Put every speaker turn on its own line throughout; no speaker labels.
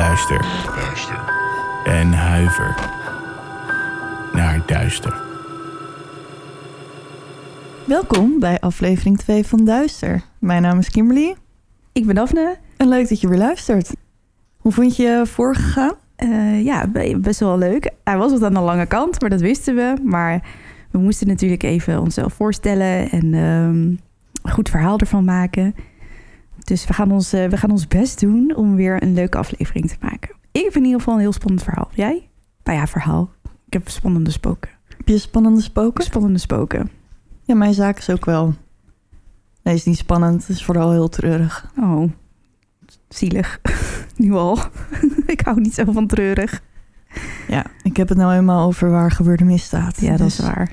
Luister en huiver naar duister.
Welkom bij aflevering 2 van Duister. Mijn naam is Kimberly
Ik ben Daphne.
en leuk dat je weer luistert. Hoe vond je vorige gegaan?
Eh, ja, be- best wel leuk. Hij was wat aan de lange kant, maar dat wisten we. Maar we moesten natuurlijk even onszelf voorstellen en ehm, een goed verhaal ervan maken. Dus we gaan, ons, eh, we gaan ons best doen om weer een leuke aflevering te maken. Ik vind in ieder geval een heel spannend verhaal. Jij? Nou ja, verhaal. Ik heb spannende spoken.
Heb je spannende spoken?
Spannende spoken.
Ja, mijn zaak is ook wel... Nee, is niet spannend. Het is vooral heel treurig.
Oh, zielig. nu al. ik hou niet zo van treurig.
Ja, ik heb het nou eenmaal over waar gebeurde misdaad.
Ja, dat is
Dus-
waar.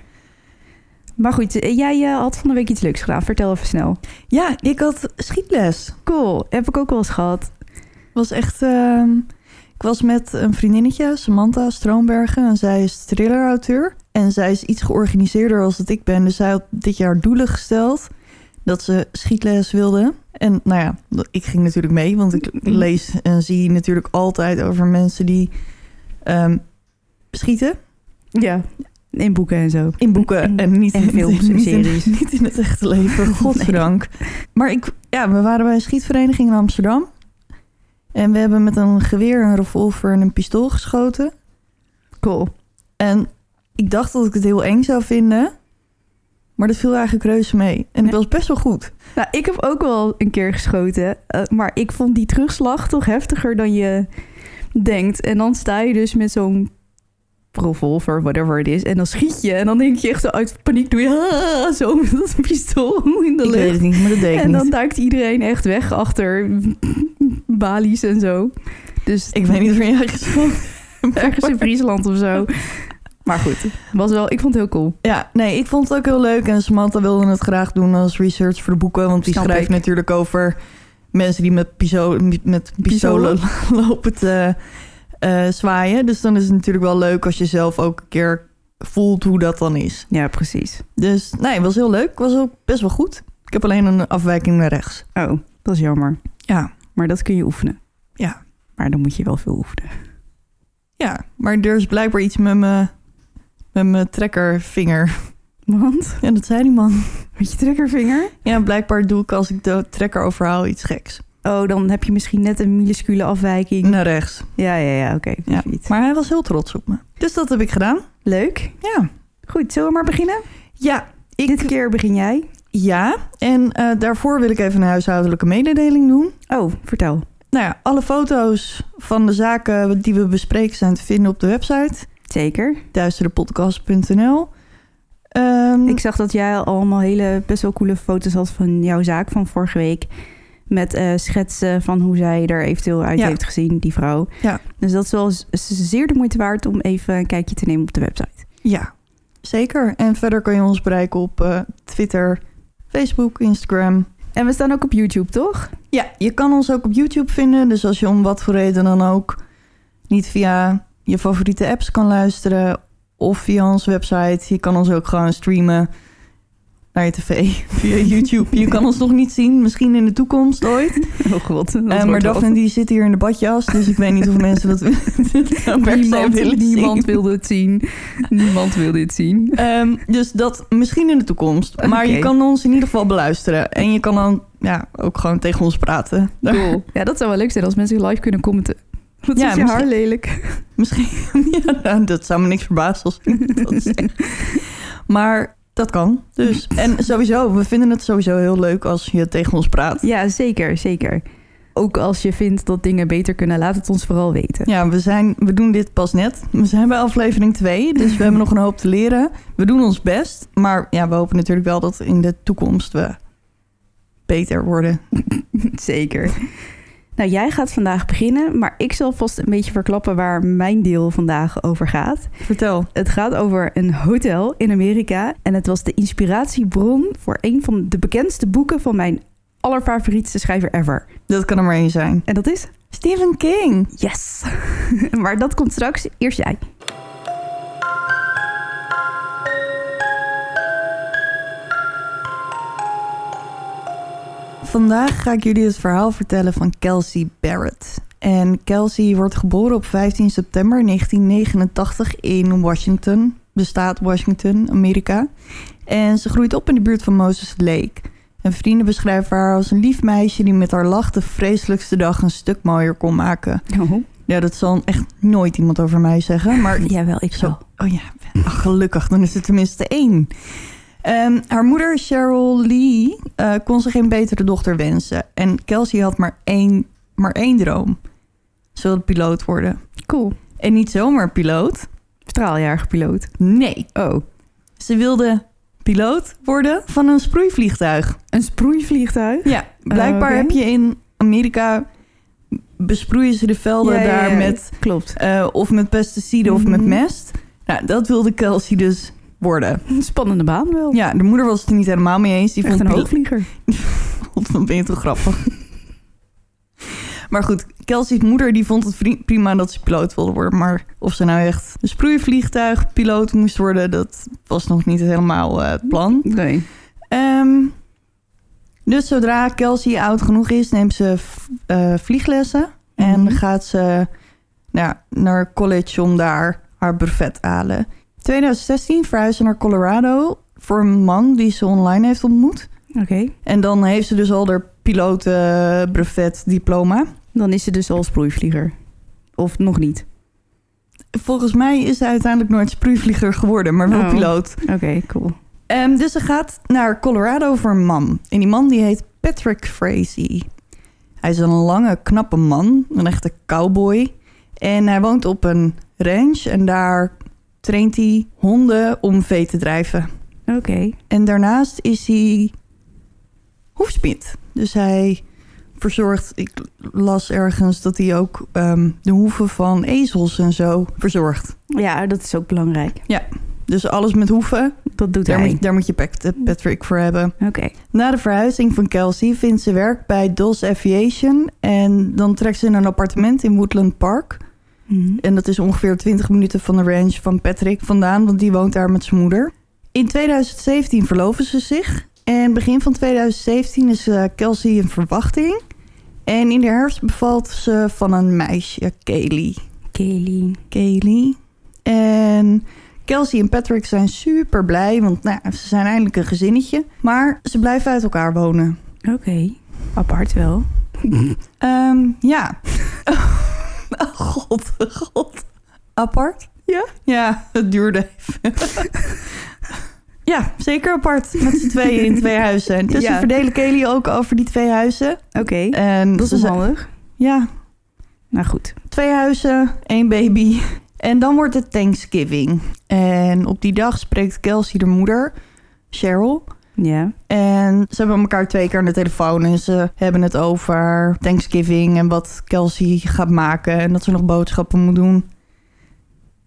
Maar goed, eh, jij eh, had van de week iets leuks gedaan. Vertel even snel.
Ja, ik had schietles.
Cool, heb ik ook wel eens gehad.
was echt... ehm, ik was met een vriendinnetje, Samantha Stroombergen. En zij is thriller-auteur. En zij is iets georganiseerder als dat ik ben. Dus zij had dit jaar doelen gesteld dat ze schietles wilde. En nou ja, ik ging natuurlijk mee. Want ik lees en zie natuurlijk altijd over mensen die ehm, schieten.
Ja, in boeken en zo.
In boeken en niet,
En
in-
films en
niet, in,
series.
niet in het echte leven, godzijdank. Maar ik, ja, we waren bij een schietvereniging in Amsterdam. En we hebben met een geweer, een revolver en een pistool geschoten.
Cool.
En ik dacht dat ik het heel eng zou vinden. Maar dat viel eigenlijk reuze mee. En het was best wel goed.
Nou, ik heb ook wel een keer geschoten. eh, maar ik vond die terugslag toch heftiger dan je denkt. En dan sta je dus met zo'n revolver, whatever het is. En dan schiet je. En dan denk je echt zo uit paniek doe je "Ah", zo met dat pistool in de
Ik weet het niet, maar dat deed ik
En dan
niet.
duikt iedereen echt weg achter balies en zo. Dus
Ik weet niet jij geschoten
ergens in Friesland of zo. Maar goed, was wel, ik vond het heel cool.
Ja, nee, ik vond het ook heel leuk. En Samantha wilde het graag doen als research voor de boeken. Want die
Snap
schrijft
ik.
natuurlijk over mensen die met, piso met pistolen lopen te eh, zwaaien. Dus dan is het natuurlijk wel leuk als je zelf ook een keer voelt hoe dat dan is.
Ja, precies.
Dus nee, het was heel leuk. Het was ook best wel goed. Ik heb alleen een afwijking naar rechts.
Oh, dat is jammer.
Ja,
Maar dat kun je oefenen.
ja,
Maar dan moet je wel veel oefenen.
ja. Maar er is blijkbaar iets met mijn, met mijn trekkervinger.
Want?
Ja, dat zei die man.
Met je trekkervinger?
Ja, blijkbaar doe ik als ik de trekker overhaal iets geks.
Oh, dan heb je misschien net een minuscule afwijking.
Naar rechts.
Ja, ja, ja, oké.
Ja. Maar hij was heel trots op me. Dus dat heb ik gedaan.
Leuk.
Ja.
Goed, zullen we maar beginnen?
Ja, ik,
Dit keer begin jij.
ja. En eh, daarvoor wil ik even een huishoudelijke mededeling doen.
Oh, vertel.
Nou ja, alle foto's van de zaken die we bespreken zijn te vinden op de website.
Zeker.
duisterepodcast.nl Ehm,
Ik zag dat jij allemaal hele best wel coole foto's had van jouw zaak van vorige week. Met eh, schetsen van hoe zij er eventueel uit
Ja.
heeft gezien, die vrouw.
Ja.
Dus dat is wel zeer de moeite waard om even een kijkje te nemen op de website.
Ja, zeker. En verder kan je ons bereiken op eh, Twitter, Facebook, Instagram.
En we staan ook op YouTube, toch?
Ja, je kan ons ook op YouTube vinden. Dus als je om wat voor reden dan ook niet via je favoriete apps kan luisteren... of via onze website, je kan ons ook gewoon streamen naar je tv via YouTube. Je kan ons nog niet zien, misschien in de toekomst ooit.
Oh god. Wordt
maar Daphne die zit hier in de badjas, dus ik weet niet of mensen dat nou
Niemand,
willen
niemand
zien.
wil dit zien. Niemand wil dit zien.
Ehm, dus dat misschien in de toekomst. Maar je kan ons in ieder geval beluisteren. En je kan dan ja, ook gewoon tegen ons praten.
Cool. Ja, dat zou wel leuk zijn als mensen live kunnen commenten. Wat
Ja,
is je haar lelijk?
Misschien, ja, nou, dat zou me niks verbazen als iemand dat. Maar dat kan. Dus. En sowieso, we vinden het sowieso heel leuk als je tegen ons praat.
Ja, zeker, zeker. Ook als je vindt dat dingen beter kunnen, laat het ons vooral weten.
Ja, we, zijn, we doen dit pas net. We zijn bij aflevering 2, dus we hebben nog een hoop te leren. We doen ons best. Maar ja, we hopen natuurlijk wel dat in de toekomst we beter worden.
Zeker. Nou, jij gaat vandaag beginnen, maar ik zal vast een beetje verklappen waar mijn deel vandaag over gaat.
Vertel.
Het gaat over een hotel in Amerika en het was de inspiratiebron voor een van de bekendste boeken van mijn allerfavorietste schrijver ever.
Dat kan er maar één zijn.
En dat is?
Stephen King.
Yes! maar dat komt straks. Eerst jij.
Vandaag ga ik jullie het verhaal vertellen van Kelsey Barrett. En Kelsey wordt geboren op 15 september 1989 in Washington, de staat Washington, Amerika. En ze groeit op in de buurt van Moses Lake. En vrienden beschrijven haar als een lief meisje die met haar lach de vreselijkste dag een stuk mooier kon maken.
Oh.
Ja, dat zal echt nooit iemand over mij zeggen, maar
Jawel, ik
zo.
wel.
Oh ja, ach, gelukkig, dan is er tenminste één. Ehm, haar moeder Cheryl Lee eh, kon ze geen betere dochter wensen. En Kelsey had maar één, maar één droom. Ze wilde piloot worden.
Cool.
En niet zomaar piloot.
Straaljarige piloot.
Nee,
Oh.
ze wilde piloot worden van een sproeivliegtuig.
Een sproeivliegtuig?
Ja, blijkbaar
oké.
heb je in Amerika... besproeien ze de velden
Ja,
daar
ja.
met...
Klopt.
eh, of met pesticiden of met
Mhm.
mest. Nou, dat wilde Kelsey dus worden.
Een spannende baan wel.
Ja, de moeder was het er niet helemaal mee eens. Die
Echt
vond
een hoogvlieger.
God, dan ben je toch grappig. maar goed, Kelsey's moeder die vond het prima dat ze piloot wilde worden. Maar of ze nou echt een sproeivliegtuigpiloot moest worden... dat was nog niet helemaal eh, het plan.
Nee.
Ehm, dus zodra Kelsey oud genoeg is, neemt ze eh, vlieglessen. En
Mhm.
gaat ze nou, naar college om daar haar brevet te halen. 2016 verhuisde naar Colorado voor een man die ze online heeft ontmoet.
Oké.
En dan heeft ze dus al haar piloten brevet diploma.
Dan is ze dus al sproeivlieger. Of nog niet.
Volgens mij is ze uiteindelijk nooit sproeivlieger geworden, maar wel
Oh.
piloot.
Oké, cool.
Ehm, dus ze gaat naar Colorado voor een man. En die man die heet Patrick Frazee. Hij is een lange, knappe man, een echte cowboy. En hij woont op een ranch en daar traint hij honden om vee te drijven.
Oké.
En daarnaast is hij hoefsmid. Dus hij verzorgt, ik las ergens dat hij ook ehm, de hoeven van ezels en zo verzorgt.
Ja, dat is ook belangrijk.
Dus alles met hoeven,
Dat doet
daar
hij.
moet, daar moet je Pat- Patrick voor hebben.
Oké.
Na de verhuizing van Kelsey vindt ze werk bij Dulles Aviation. En dan trekt ze in een appartement in Woodland Park.
Mhm.
En dat is ongeveer 20 minuten van de range van Patrick vandaan, want die woont daar met zijn moeder. In 2017 verloven ze zich. En begin van 2017 is eh, Kelsey in verwachting. En in de herfst bevalt ze van een meisje, Kaylee.
Kelly.
Kaylee. En Kelsey en Patrick zijn super blij, want nou, ze zijn eindelijk een gezinnetje. Maar ze blijven uit elkaar wonen.
Oké. Apart wel.
Ehm, ja. oh, god, god. Apart?
Ja?
Ja, het duurde even. ja, zeker apart. Met z'n tweeën in twee huizen. Dus
Ja.
ze verdelen Kelly ook over die twee huizen.
Oké.
En
Dat is handig.
Ja,
Nou goed.
twee huizen, één baby. En dan wordt het Thanksgiving. En op die dag spreekt Kelsey de moeder, Cheryl.
Ja.
En ze hebben elkaar twee keer aan de telefoon. En ze hebben het over Thanksgiving en wat Kelsey gaat maken. En dat ze nog boodschappen moet doen.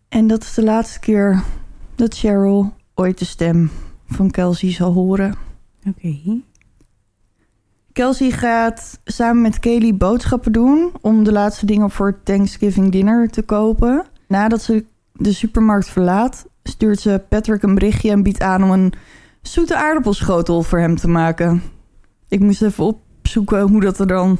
En dat is de laatste keer dat Cheryl ooit de stem van Kelsey zal horen.
Oké.
Kelsey gaat samen met Kaylee boodschappen doen om de laatste dingen voor Thanksgiving dinner te kopen. Nadat ze de supermarkt verlaat, stuurt ze Patrick een berichtje en biedt aan om een zoete aardappelschotel voor hem te maken. Ik moest even opzoeken hoe dat er dan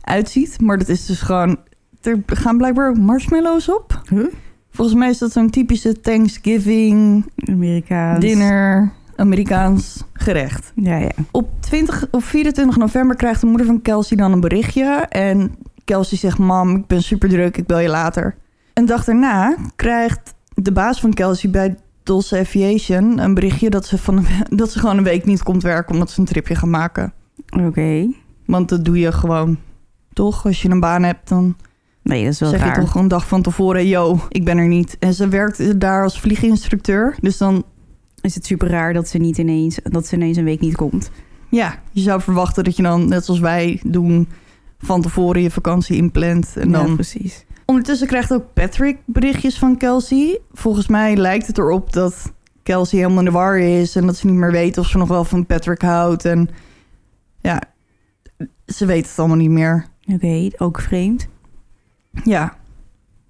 uitziet, maar dat is dus gewoon... Er gaan blijkbaar ook marshmallows op.
Huh?
Volgens mij is dat zo'n typische Thanksgiving
Amerikaans.
dinner Amerikaans gerecht.
Ja, ja.
Op, 20, op 24 november krijgt de moeder van Kelsey dan een berichtje. En Kelsey zegt, mam, ik ben super druk, ik bel je later. Een dag daarna krijgt de baas van Kelsey bij Dulles Aviation een berichtje dat ze, van, dat ze gewoon een week niet komt werken omdat ze een tripje gaan maken.
Oké.
Want dat doe je gewoon. Toch? Als je een baan hebt, dan
Nee, dat is wel
zeg
raar.
je toch een dag van tevoren... yo, ik ben er niet. En ze werkt daar als vlieginstructeur. Dus dan,
Is het super raar dat ze niet ineens, dat ze ineens een week niet komt.
ja, je zou verwachten dat je dan, net zoals wij doen... van tevoren je vakantie inplant. En
Ja,
dan...
precies.
Ondertussen krijgt ook Patrick berichtjes van Kelsey. Volgens mij lijkt het erop dat Kelsey helemaal in de war is... en dat ze niet meer weet of ze nog wel van Patrick houdt. En ja, ze weet het allemaal niet meer.
Oké, ook vreemd.
Ja,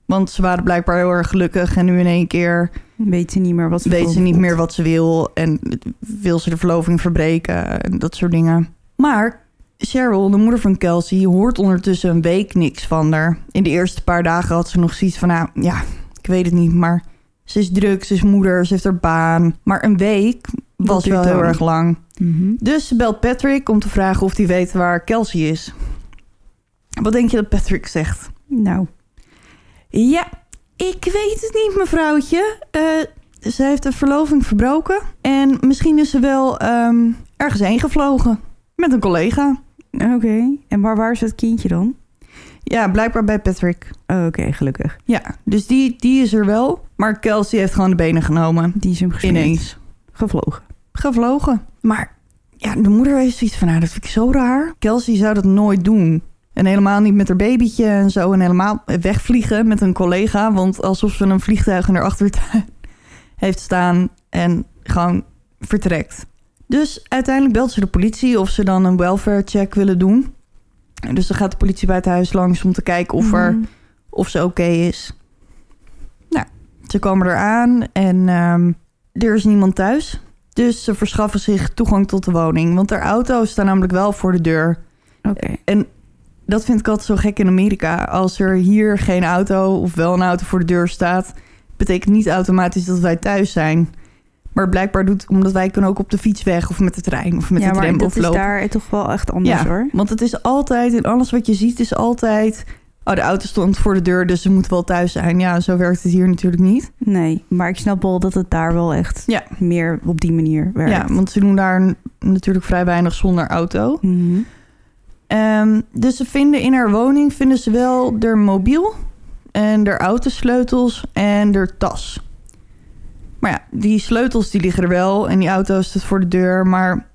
want ze waren blijkbaar heel erg gelukkig... en nu in één keer
Weet ze niet meer wat ze
weet ze niet meer wat ze wil en wil ze de verloving verbreken en dat soort dingen. Maar Cheryl, de moeder van Kelsey, hoort ondertussen een week niks van haar. In de eerste paar dagen had ze nog zoiets van, nou ja, ik weet het niet, maar ze is druk, ze is moeder, ze heeft haar baan. Maar een week was wel heel erg lang.
Mhm.
Dus ze belt Patrick om te vragen of hij weet waar Kelsey is. Wat denk je dat Patrick zegt?
Nou,
Ja, ik weet het niet, mevrouwtje. Eh, ze heeft de verloving verbroken. En misschien is ze wel ehm, ergens heen gevlogen. Met een collega.
Oké. En waar, waar is het kindje dan?
Ja, blijkbaar bij Patrick.
Oh, oké, gelukkig.
Ja, dus die, die is er wel. Maar Kelsey heeft gewoon de benen genomen.
Die is hem.
Ineens.
Gevlogen.
Gevlogen. Maar ja, de moeder heeft zoiets van, nou, dat vind ik zo raar. Kelsey zou dat nooit doen. En helemaal niet met haar babytje en zo. En helemaal wegvliegen met een collega. Want alsof ze een vliegtuig in haar achtertuin heeft staan. En gewoon vertrekt. Dus uiteindelijk belt ze de politie of ze dan een welfare check willen doen. En Dus dan gaat de politie bij het huis langs om te kijken of, er,
Mhm.
of ze oké is. Nou, ze komen eraan en ehm, er is niemand thuis. Dus ze verschaffen zich toegang tot de woning. Want haar auto's staan namelijk wel voor de deur.
Oké.
En dat vind ik altijd zo gek in Amerika. Als er hier geen auto of wel een auto voor de deur staat... betekent niet automatisch dat wij thuis zijn. Maar blijkbaar doet... omdat wij kunnen ook op de fiets weg of met de trein of met
ja,
de tram
dat
of
is
lopen.
daar toch wel echt anders
Ja.
hoor.
Want het is altijd, in alles wat je ziet, is altijd... Oh, de auto stond voor de deur, dus ze moet wel thuis zijn. Ja, zo werkt het hier natuurlijk niet.
Nee, maar ik snap wel dat het daar wel echt
Ja.
meer op die manier werkt.
Ja, want ze doen daar natuurlijk vrij weinig zonder auto.
Mhm.
Ehm, dus ze vinden in haar woning vinden ze wel haar mobiel en haar autosleutels en haar tas. Maar ja, die sleutels die liggen er wel en die auto staat voor de deur. Maar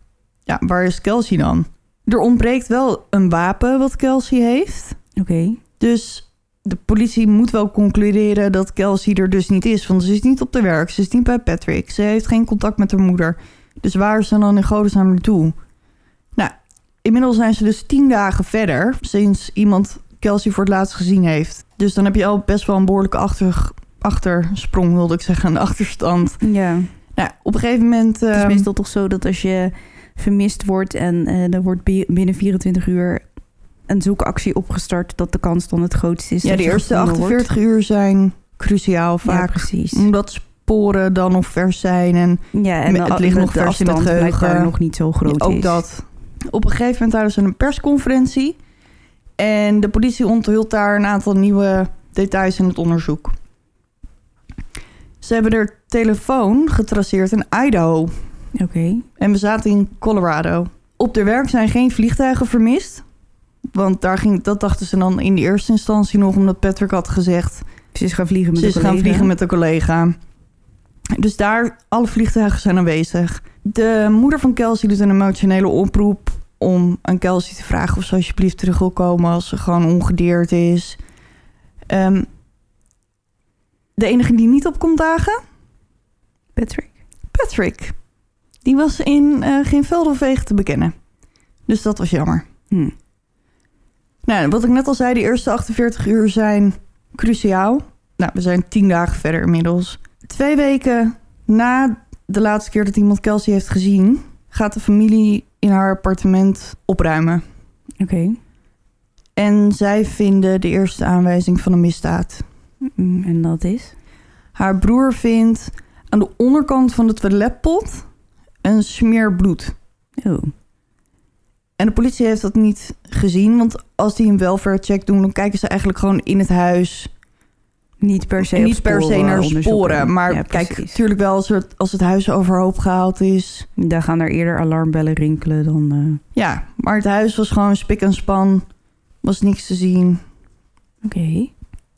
ja, waar is Kelsey dan? Er ontbreekt wel een wapen wat Kelsey heeft.
Oké.
Dus de politie moet wel concluderen dat Kelsey er dus niet is. Want ze is niet op de werk, ze is niet bij Patrick. Ze heeft geen contact met haar moeder. Dus waar is ze dan in godesnaam naartoe? Nou, inmiddels zijn ze dus tien dagen verder... sinds iemand Kelsey voor het laatst gezien heeft. Dus dan heb je al best wel een behoorlijke achter, achtersprong, wilde ik zeggen. Een achterstand.
Ja.
Nou, op een gegeven moment...
Het is
ehm,
meestal toch zo dat als je vermist wordt en eh, er wordt bi- binnen 24 uur een zoekactie opgestart, dat de kans dan het grootste is.
ja, de eerste
gevonden wordt.
48 uur zijn cruciaal
Ja,
vaak.
precies.
omdat sporen dan nog vers zijn en
Ja, en
Het
de-
ligt
de-
nog
de
vers in het geheugen.
nog niet zo groot
ook
is.
dat. Op een gegeven moment hadden ze een persconferentie. En de politie onthult daar een aantal nieuwe details in het onderzoek. Ze hebben haar telefoon getraceerd in Idaho.
Oké.
En we zaten in Colorado. Op de werk zijn geen vliegtuigen vermist. Want daar ging, dat dachten ze dan in de eerste instantie nog... omdat Patrick had gezegd...
Ze is gaan vliegen met
Ze is gaan vliegen met een collega. Dus daar, alle vliegtuigen zijn aanwezig. De moeder van Kelsey doet een emotionele oproep om aan Kelsey te vragen of ze alsjeblieft terug wil komen als ze gewoon ongedeerd is. Ehm, de enige die niet op komt dagen,
Patrick.
Patrick. Die was in eh, geen veld of wegen te bekennen. Dus dat was jammer.
Hm.
Nou, wat ik net al zei, de eerste 48 uur zijn cruciaal. Nou, we zijn tien dagen verder inmiddels. Twee weken na de laatste keer dat iemand Kelsey heeft gezien... gaat de familie in haar appartement opruimen.
Oké.
En zij vinden de eerste aanwijzing van een misdaad.
Mm, En dat is?
Haar broer vindt aan de onderkant van de toiletpot een smeer bloed.
Oh.
En de politie heeft dat niet gezien, want als die een welfare check doen... dan kijken ze eigenlijk gewoon in het huis
Niet per se
niet per se naar sporen. Maar
Ja,
kijk, natuurlijk wel als het, als het huis overhoop gehaald is.
Daar gaan er eerder alarmbellen rinkelen dan... eh,
Ja, maar het huis was gewoon spik en span. Was niks te zien.
Oké.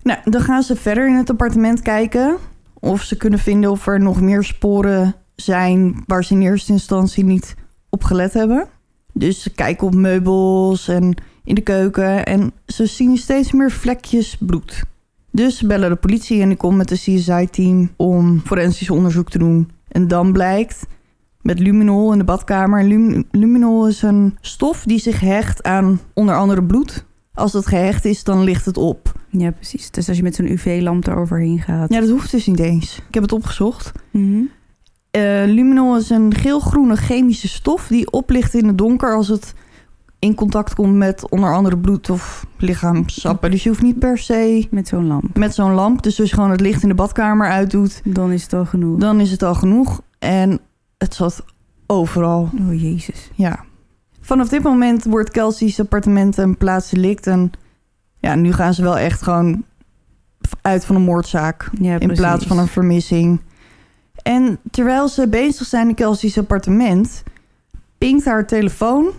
Nou, dan gaan ze verder in het appartement kijken. Of ze kunnen vinden of er nog meer sporen zijn... waar ze in eerste instantie niet op gelet hebben. Dus ze kijken op meubels en in de keuken en ze zien steeds meer vlekjes bloed. Dus ze bellen de politie en die komt met de CSI-team om forensisch onderzoek te doen. En dan blijkt met luminol in de badkamer. Luminol is een stof die zich hecht aan onder andere bloed. Als dat gehecht is, dan ligt het op.
Ja, precies. Dus als je met zo'n UV-lamp eroverheen gaat.
Ja, dat hoeft dus niet eens. Ik heb het opgezocht. Eh, luminol is een geel-groene chemische stof die oplicht in het donker als het in contact komt met onder andere bloed of lichaamsappen. Dus je hoeft niet per se
Met zo'n lamp.
met zo'n lamp. Dus als je gewoon het licht in de badkamer uitdoet,
Dan is het al genoeg.
dan is het al genoeg. En het zat overal.
Oh, jezus.
Ja. Vanaf dit moment wordt Kelsey's appartement een plaatsdelict. En ja, nu gaan ze wel echt gewoon uit van een moordzaak.
Ja,
in plaats van een vermissing. En terwijl ze bezig zijn in Kelsey's appartement, pinkt haar telefoon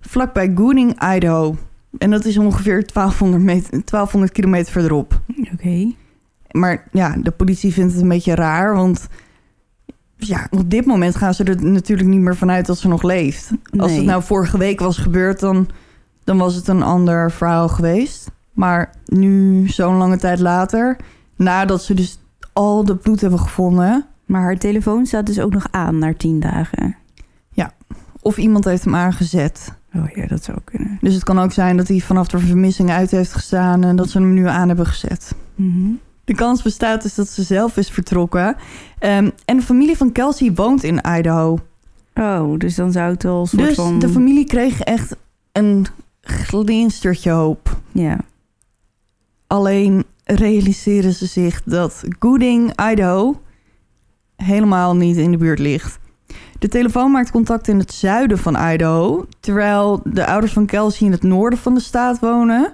vlakbij Gooning, Idaho. En dat is ongeveer 1200, meter, 1200 kilometer verderop.
Oké.
Maar ja, de politie vindt het een beetje raar, want ja, op dit moment gaan ze er natuurlijk niet meer vanuit dat ze nog leeft. Als het nou vorige week was gebeurd, dan, dan was het een ander verhaal geweest. Maar nu, zo'n lange tijd later, nadat ze dus al de bloed hebben gevonden,
Maar haar telefoon staat dus ook nog aan na tien dagen.
of iemand heeft hem aangezet.
Oh ja, dat zou kunnen.
Dus het kan ook zijn dat hij vanaf de vermissing uit heeft gestaan en dat ze hem nu aan hebben gezet.
Mhm.
De kans bestaat dus dat ze zelf is vertrokken. Ehm, en de familie van Kelsey woont in Idaho.
Oh, dus dan zou het wel een soort
Dus
van...
de familie kreeg echt een glinstertje hoop.
Ja.
Alleen realiseren ze zich dat Gooding, Idaho, helemaal niet in de buurt ligt. De telefoon maakt contact in het zuiden van Idaho, terwijl de ouders van Kelsey in het noorden van de staat wonen.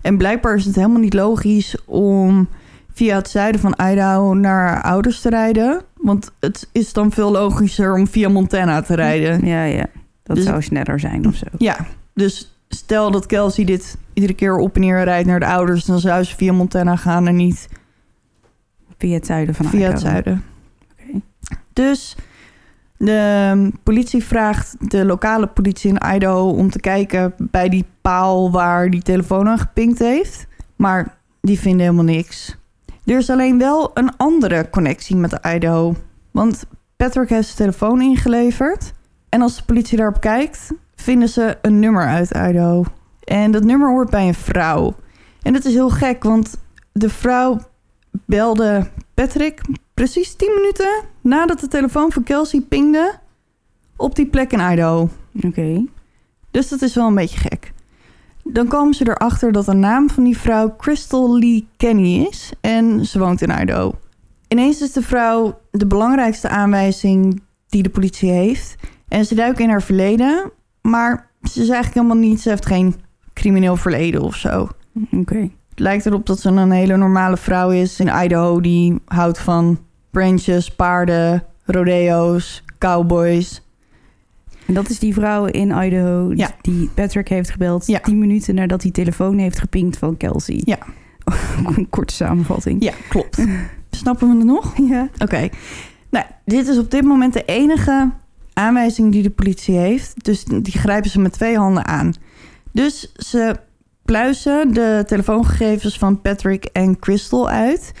En blijkbaar is het helemaal niet logisch om via het zuiden van Idaho naar haar ouders te rijden. Want het is dan veel logischer om via Montana te rijden.
Ja, ja. Dat
Dus-
zou sneller zijn of zo.
Ja, dus stel dat Kelsey dit iedere keer op en neer rijdt naar de ouders, dan zou ze via Montana gaan en niet
Via het zuiden van
via het
Idaho.
zuiden.
Oké.
Dus de politie vraagt de lokale politie in Idaho om te kijken bij die paal waar die telefoon aan gepinkt heeft. Maar die vinden helemaal niks. Er is alleen wel een andere connectie met Idaho. Want Patrick heeft zijn telefoon ingeleverd. En als de politie daarop kijkt, vinden ze een nummer uit Idaho. En dat nummer hoort bij een vrouw. En dat is heel gek, want de vrouw belde Patrick precies 10 minuten nadat de telefoon van Kelsey pingde op die plek in Idaho.
Oké.
Dus dat is wel een beetje gek. Dan komen ze erachter dat de naam van die vrouw Crystal Lee Kenny is en ze woont in Idaho. Ineens is de vrouw de belangrijkste aanwijzing die de politie heeft. En ze duiken in haar verleden, maar ze is eigenlijk helemaal niet. Ze heeft geen crimineel verleden of zo.
Oké.
Het lijkt erop dat ze een hele normale vrouw is in Idaho die houdt van branches, paarden, rodeo's, cowboys.
En dat is die vrouw in Idaho
Ja.
die Patrick heeft gebeld
Ja.
tien minuten nadat hij telefoon heeft gepinkt van Kelsey.
Ja.
een korte samenvatting.
Ja, klopt. Snappen we het nog?
Ja.
Oké. Nou, dit is op dit moment de enige aanwijzing die de politie heeft. Dus die grijpen ze met twee handen aan. Dus ze pluizen de telefoongegevens van Patrick en Crystal uit.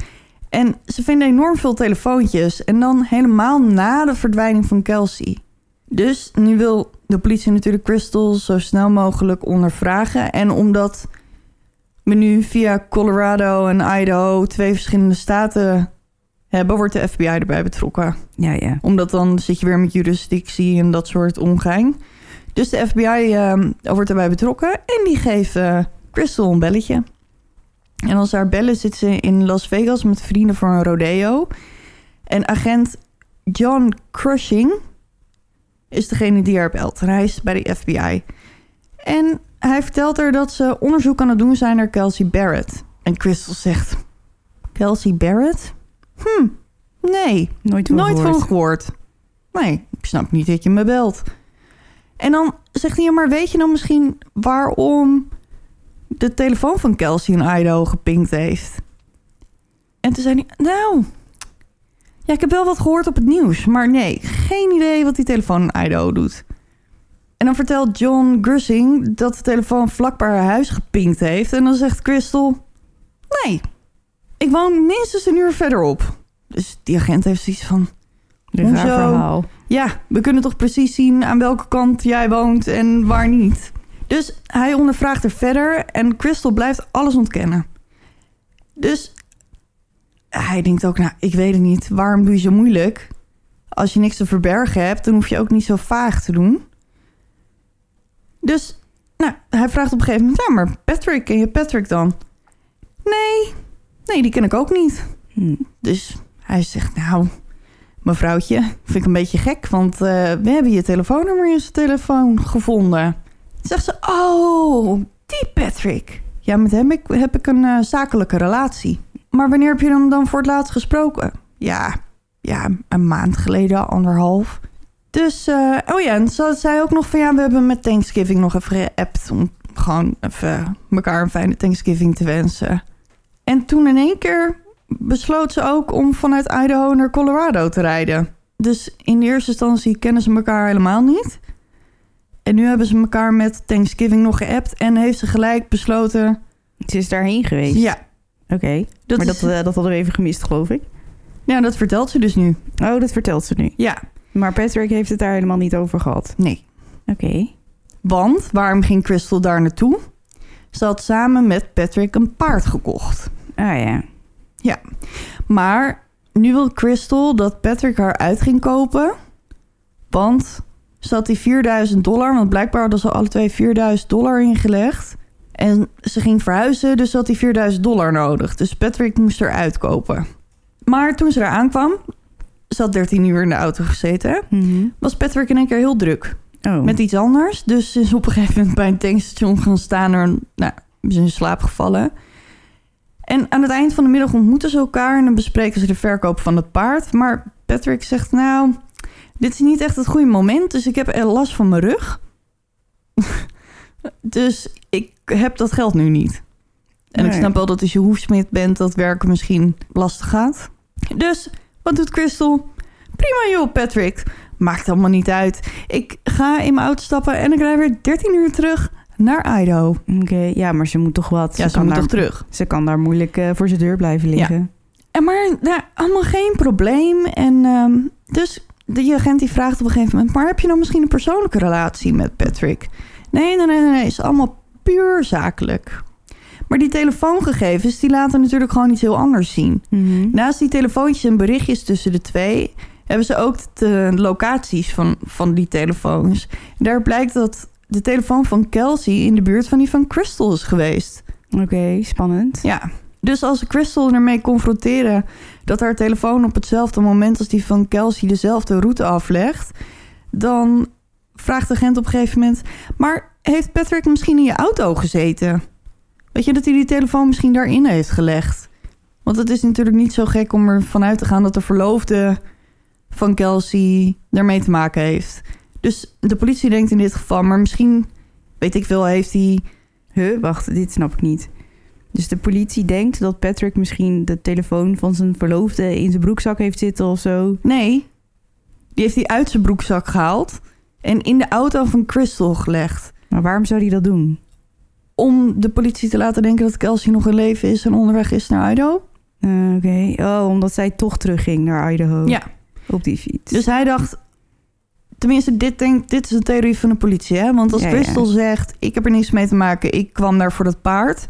En ze vinden enorm veel telefoontjes. En dan helemaal na de verdwijning van Kelsey. Dus nu wil de politie natuurlijk Crystal zo snel mogelijk ondervragen. En omdat we nu via Colorado en Idaho twee verschillende staten hebben, wordt de FBI erbij betrokken.
Ja, ja.
Omdat dan zit je weer met jurisdictie en dat soort omgang. Dus de FBI ehm, wordt erbij betrokken en die geeft eh, Crystal een belletje. En als ze haar bellen zit ze in Las Vegas met vrienden voor een rodeo. En agent John Crushing is degene die haar belt. En hij is bij de FBI. En hij vertelt haar dat ze onderzoek aan het doen zijn naar Kelsey Barrett. En Crystal zegt... Kelsey Barrett? Hm, nee,
Nooit van
Nooit
gehoord.
van gehoord. Nee, ik snap niet dat je me belt. En dan zegt hij, maar weet je dan misschien waarom de telefoon van Kelsey in Idaho gepinkt heeft? En toen zei hij, nou, ja, ik heb wel wat gehoord op het nieuws, maar nee, geen idee wat die telefoon in Idaho doet. En dan vertelt John Grussing dat de telefoon vlakbij haar huis gepinkt heeft. En dan zegt Crystal... Nee, ik woon minstens een uur verderop. Dus die agent heeft zoiets van...
Verhaal.
Ja, we kunnen toch precies zien aan welke kant jij woont en waar niet. Dus hij ondervraagt er verder en Crystal blijft alles ontkennen. Dus hij denkt ook, nou, ik weet het niet. Waarom doe je zo moeilijk? Als je niks te verbergen hebt, dan hoef je ook niet zo vaag te doen. Dus, nou, hij vraagt op een gegeven moment, ja, maar Patrick, ken je Patrick dan? Nee, nee, die ken ik ook niet.
Hm.
Dus hij zegt, nou, mevrouwtje, vind ik een beetje gek, want eh, we hebben je telefoonnummer in zijn telefoon gevonden. Zegt ze, oh, die Patrick. Ja, met hem ik, heb ik een eh, zakelijke relatie. Maar wanneer heb je hem dan voor het laatst gesproken? Ja, ja, een maand geleden, anderhalf. Dus, eh, oh ja, en ze zei ook nog van ja, we hebben met Thanksgiving nog even geappt om gewoon even elkaar een fijne Thanksgiving te wensen. En toen in één keer besloot ze ook om vanuit Idaho naar Colorado te rijden. Dus in de eerste instantie kennen ze elkaar helemaal niet. En nu hebben ze elkaar met Thanksgiving nog geappt en heeft ze gelijk besloten.
Ze is daarheen geweest?
Ja,
Oké. maar
is-
dat, eh, dat hadden we even gemist, geloof ik.
ja, dat vertelt ze dus nu.
Oh, dat vertelt ze nu.
Ja,
Maar Patrick heeft het daar helemaal niet over gehad.
nee.
Oké.
Want waarom ging Crystal daar naartoe? Ze had samen met Patrick een paard gekocht.
Ah ja.
Maar nu wil Crystal dat Patrick haar uit ging kopen. Want ze had die 4000 dollar, want blijkbaar hadden ze alle twee 4000 dollar ingelegd. En ze ging verhuizen, dus ze had die 4000 dollar nodig. Dus Patrick moest er uitkopen. Maar toen ze er aankwam, ze had 13 uur in de auto gezeten,
Mhm.
was Patrick in één keer heel druk
Oh.
met iets anders. Dus ze is op een gegeven moment bij een tankstation gaan staan en nou, is in slaap gevallen. En aan het eind van de middag ontmoeten ze elkaar en dan bespreken ze de verkoop van het paard. Maar Patrick zegt, nou, dit is niet echt het goede moment, dus ik heb er last van mijn rug. Dus ik heb dat geld nu niet. En ik snap wel dat als je hoefsmid bent, dat werken misschien lastig gaat. Dus wat doet Crystal? Prima joh, Patrick. Maakt allemaal niet uit. Ik ga in mijn auto stappen en ik rij weer 13 uur terug naar Idaho.
Oké, ja, maar ze moet toch wat.
Ja, ze
kan
moet
daar,
toch terug.
Ze kan daar moeilijk eh, voor zijn deur blijven liggen.
En maar nou, allemaal geen probleem. En ehm, dus de agent die vraagt op een gegeven moment... maar heb je dan misschien een persoonlijke relatie met Patrick? Nee, nee, nee, nee, nee. is allemaal puur zakelijk. Maar die telefoongegevens, die laten natuurlijk gewoon iets heel anders zien.
Mhm.
Naast die telefoontjes en berichtjes tussen de twee... hebben ze ook de locaties van, van die telefoons. En daar blijkt dat de telefoon van Kelsey... in de buurt van die van Crystal is geweest.
Oké, spannend.
Ja, dus als ze Crystal ermee confronteren dat haar telefoon op hetzelfde moment als die van Kelsey dezelfde route aflegt, dan vraagt de agent op een gegeven moment: Maar heeft Patrick misschien in je auto gezeten? Weet je dat hij die telefoon misschien daarin heeft gelegd? Want het is natuurlijk niet zo gek om ervan uit te gaan dat de verloofde van Kelsey daarmee te maken heeft. Dus de politie denkt in dit geval, maar misschien, weet ik veel, heeft hij
Huh, wacht, dit snap ik niet. Dus de politie denkt dat Patrick misschien de telefoon van zijn verloofde in zijn broekzak heeft zitten of zo.
Nee, die heeft hij uit zijn broekzak gehaald en in de auto van Crystal gelegd.
Maar waarom zou hij dat doen?
Om de politie te laten denken dat Kelsey nog in leven is en onderweg is naar Idaho.
Eh, Oké, oh, omdat zij toch terugging naar Idaho.
Ja.
Op die fiets.
Dus hij dacht, tenminste, dit, denkt, dit is de theorie van de politie. Hè? Want als
Ja, ja.
Crystal zegt, ik heb er niks mee te maken, ik kwam daar voor dat paard.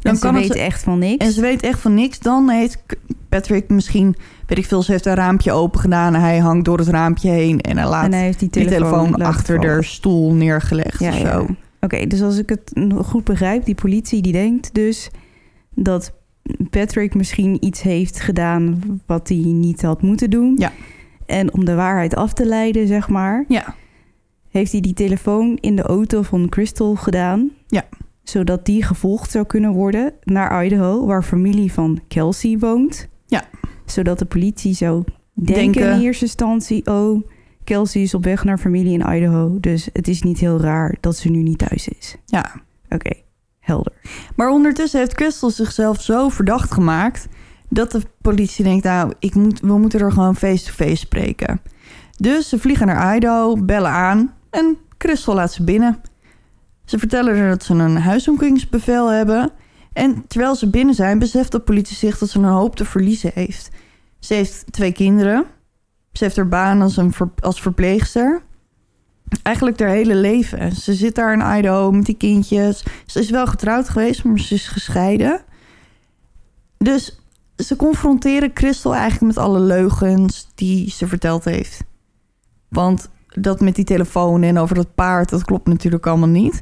Dan
en ze
kan
weet
het,
echt van niks.
en ze weet echt van niks. Dan heeft Patrick misschien, weet ik veel, ze heeft een raampje open gedaan. En hij hangt door het raampje heen en hij laat
en hij heeft die
die
telefoon,
achter de stoel neergelegd
Ja,
of
ja.
zo.
Oké, dus als ik het goed begrijp, die politie die denkt dus dat Patrick misschien iets heeft gedaan wat hij niet had moeten doen.
Ja.
En om de waarheid af te leiden, zeg maar,
Ja,
heeft hij die telefoon in de auto van Crystal gedaan.
Ja.
Zodat die gevolgd zou kunnen worden naar Idaho, waar familie van Kelsey woont.
Ja.
Zodat de politie zou denken,
Denken.
in eerste instantie, oh, Kelsey is op weg naar familie in Idaho. Dus het is niet heel raar dat ze nu niet thuis is.
ja.
Oké, helder.
Maar ondertussen heeft Crystal zichzelf zo verdacht gemaakt... dat de politie denkt, nou, ik moet, we moeten er gewoon face-to-face spreken. Dus ze vliegen naar Idaho, bellen aan... en Crystal laat ze binnen. Ze vertellen haar dat ze een huiszoekingsbevel hebben. En terwijl ze binnen zijn, beseft de politie zich dat ze een hoop te verliezen heeft. Ze heeft twee kinderen. Ze heeft haar baan als, een als verpleegster. Eigenlijk haar hele leven. Ze zit daar in Idaho met die kindjes. Ze is wel getrouwd geweest, maar ze is gescheiden. Dus ze confronteren Crystal eigenlijk met alle leugens die ze verteld heeft. Want dat met die telefoon en over dat paard, dat klopt natuurlijk allemaal niet.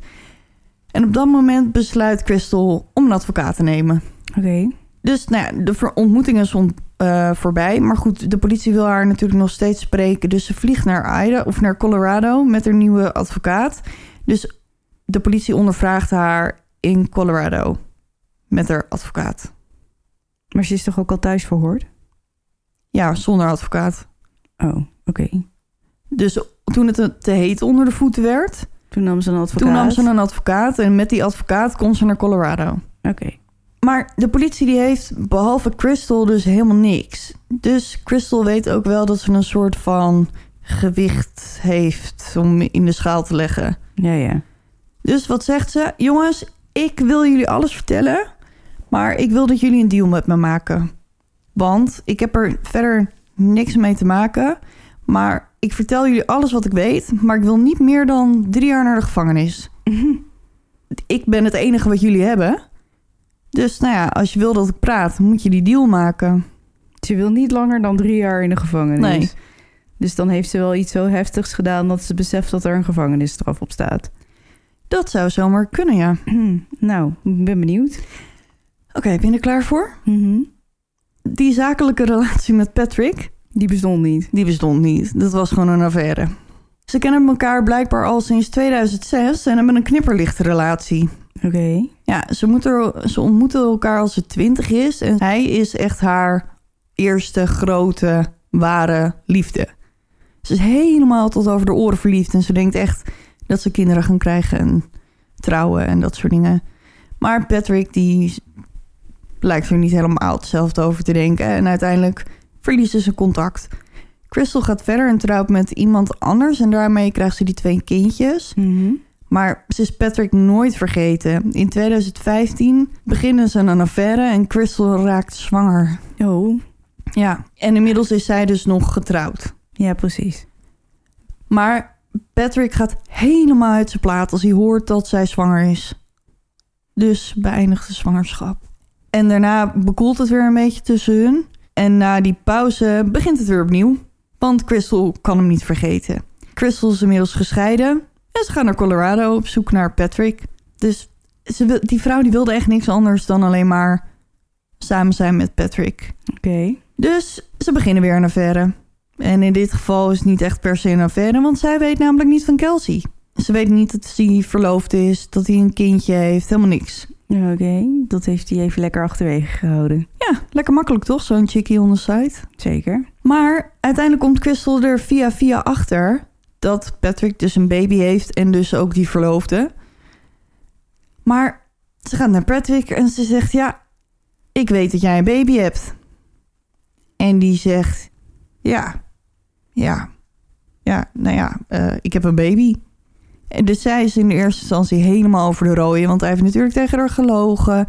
En op dat moment besluit Crystal om een advocaat te nemen.
Oké.
Dus nou ja, de ver- ontmoeting is on- eh, voorbij. Maar goed, de politie wil haar natuurlijk nog steeds spreken. Dus ze vliegt naar Idaho of naar Colorado met haar nieuwe advocaat. Dus de politie ondervraagt haar in Colorado met haar advocaat.
Maar ze is toch ook al thuis verhoord?
Ja, zonder advocaat.
Oh, oké.
Dus toen het te heet onder de voeten werd,
Toen nam ze een advocaat.
toen nam ze een advocaat. En met die advocaat kon ze naar Colorado.
Oké.
Maar de politie die heeft behalve Crystal dus helemaal niks. Dus Crystal weet ook wel dat ze een soort van gewicht heeft om in de schaal te leggen.
Ja, ja.
Dus wat zegt ze? Jongens, ik wil jullie alles vertellen, maar ik wil dat jullie een deal met me maken. Want ik heb er verder niks mee te maken, maar ik vertel jullie alles wat ik weet, maar ik wil niet meer dan drie jaar naar de gevangenis. Ik ben het enige wat jullie hebben. Dus nou ja, als je wil dat ik praat, moet je die deal maken.
Ze wil niet langer dan drie jaar in de gevangenis.
Nee.
Dus dan heeft ze wel iets zo heftigs gedaan dat ze beseft dat er een gevangenisstraf op staat.
Dat zou zomaar kunnen, ja.
nou, ik ben benieuwd.
Oké, ben je er klaar voor?
Mhm.
Die zakelijke relatie met Patrick,
Die bestond niet.
Die bestond niet. Dat was gewoon een affaire. Ze kennen elkaar blijkbaar al sinds 2006 en hebben een knipperlichte relatie.
Oké.
Ja, ze, moeten, ze ontmoeten elkaar als ze twintig is en hij is echt haar eerste grote, ware liefde. Ze is helemaal tot over de oren verliefd en ze denkt echt dat ze kinderen gaan krijgen en trouwen en dat soort dingen. Maar Patrick die lijkt er niet helemaal hetzelfde over te denken en uiteindelijk verliezen ze contact. Crystal gaat verder en trouwt met iemand anders en daarmee krijgt ze die twee kindjes.
Mhm.
Maar ze is Patrick nooit vergeten. In 2015 beginnen ze een affaire en Crystal raakt zwanger.
Oh,
Ja, en inmiddels is zij dus nog getrouwd.
ja, precies.
Maar Patrick gaat helemaal uit zijn plaat als hij hoort dat zij zwanger is. Dus beëindigt de zwangerschap. En daarna bekoelt het weer een beetje tussen hun. En na die pauze begint het weer opnieuw. Want Crystal kan hem niet vergeten. Crystal is inmiddels gescheiden. En ze gaan naar Colorado op zoek naar Patrick. Dus ze, die vrouw die wilde echt niks anders dan alleen maar samen zijn met Patrick.
Oké.
Dus ze beginnen weer een affaire. En in dit geval is het niet echt per se een affaire, want zij weet namelijk niet van Kelsey. Ze weet niet dat hij verloofd is, dat hij een kindje heeft, helemaal niks.
Oké, dat heeft hij even lekker achterwege gehouden.
Ja, lekker makkelijk toch, zo'n chickie on the side.
Zeker.
Maar uiteindelijk komt Crystal er via via achter dat Patrick dus een baby heeft en dus ook die verloofde. Maar ze gaat naar Patrick en ze zegt: Ja, ik weet dat jij een baby hebt. En die zegt: Ja, ja, ja, nou ja, eh, ik heb een baby. Dus zij is in de eerste instantie helemaal over de rode, want hij heeft natuurlijk tegen haar gelogen.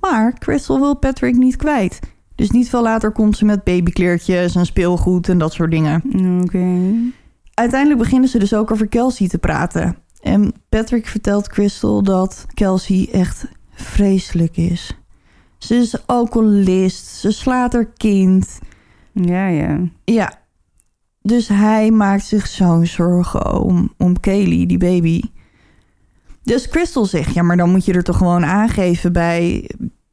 Maar Crystal wil Patrick niet kwijt. Dus niet veel later komt ze met babykleertjes en speelgoed en dat soort dingen.
Oké.
Uiteindelijk beginnen ze dus ook over Kelsey te praten. En Patrick vertelt Crystal dat Kelsey echt vreselijk is. Ze is alcoholist, ze slaat haar kind.
Ja, ja.
Ja, dus hij maakt zich zo'n zorgen om, om Kaylee, die baby. Dus Crystal zegt, ja, maar dan moet je er toch gewoon aangeven bij,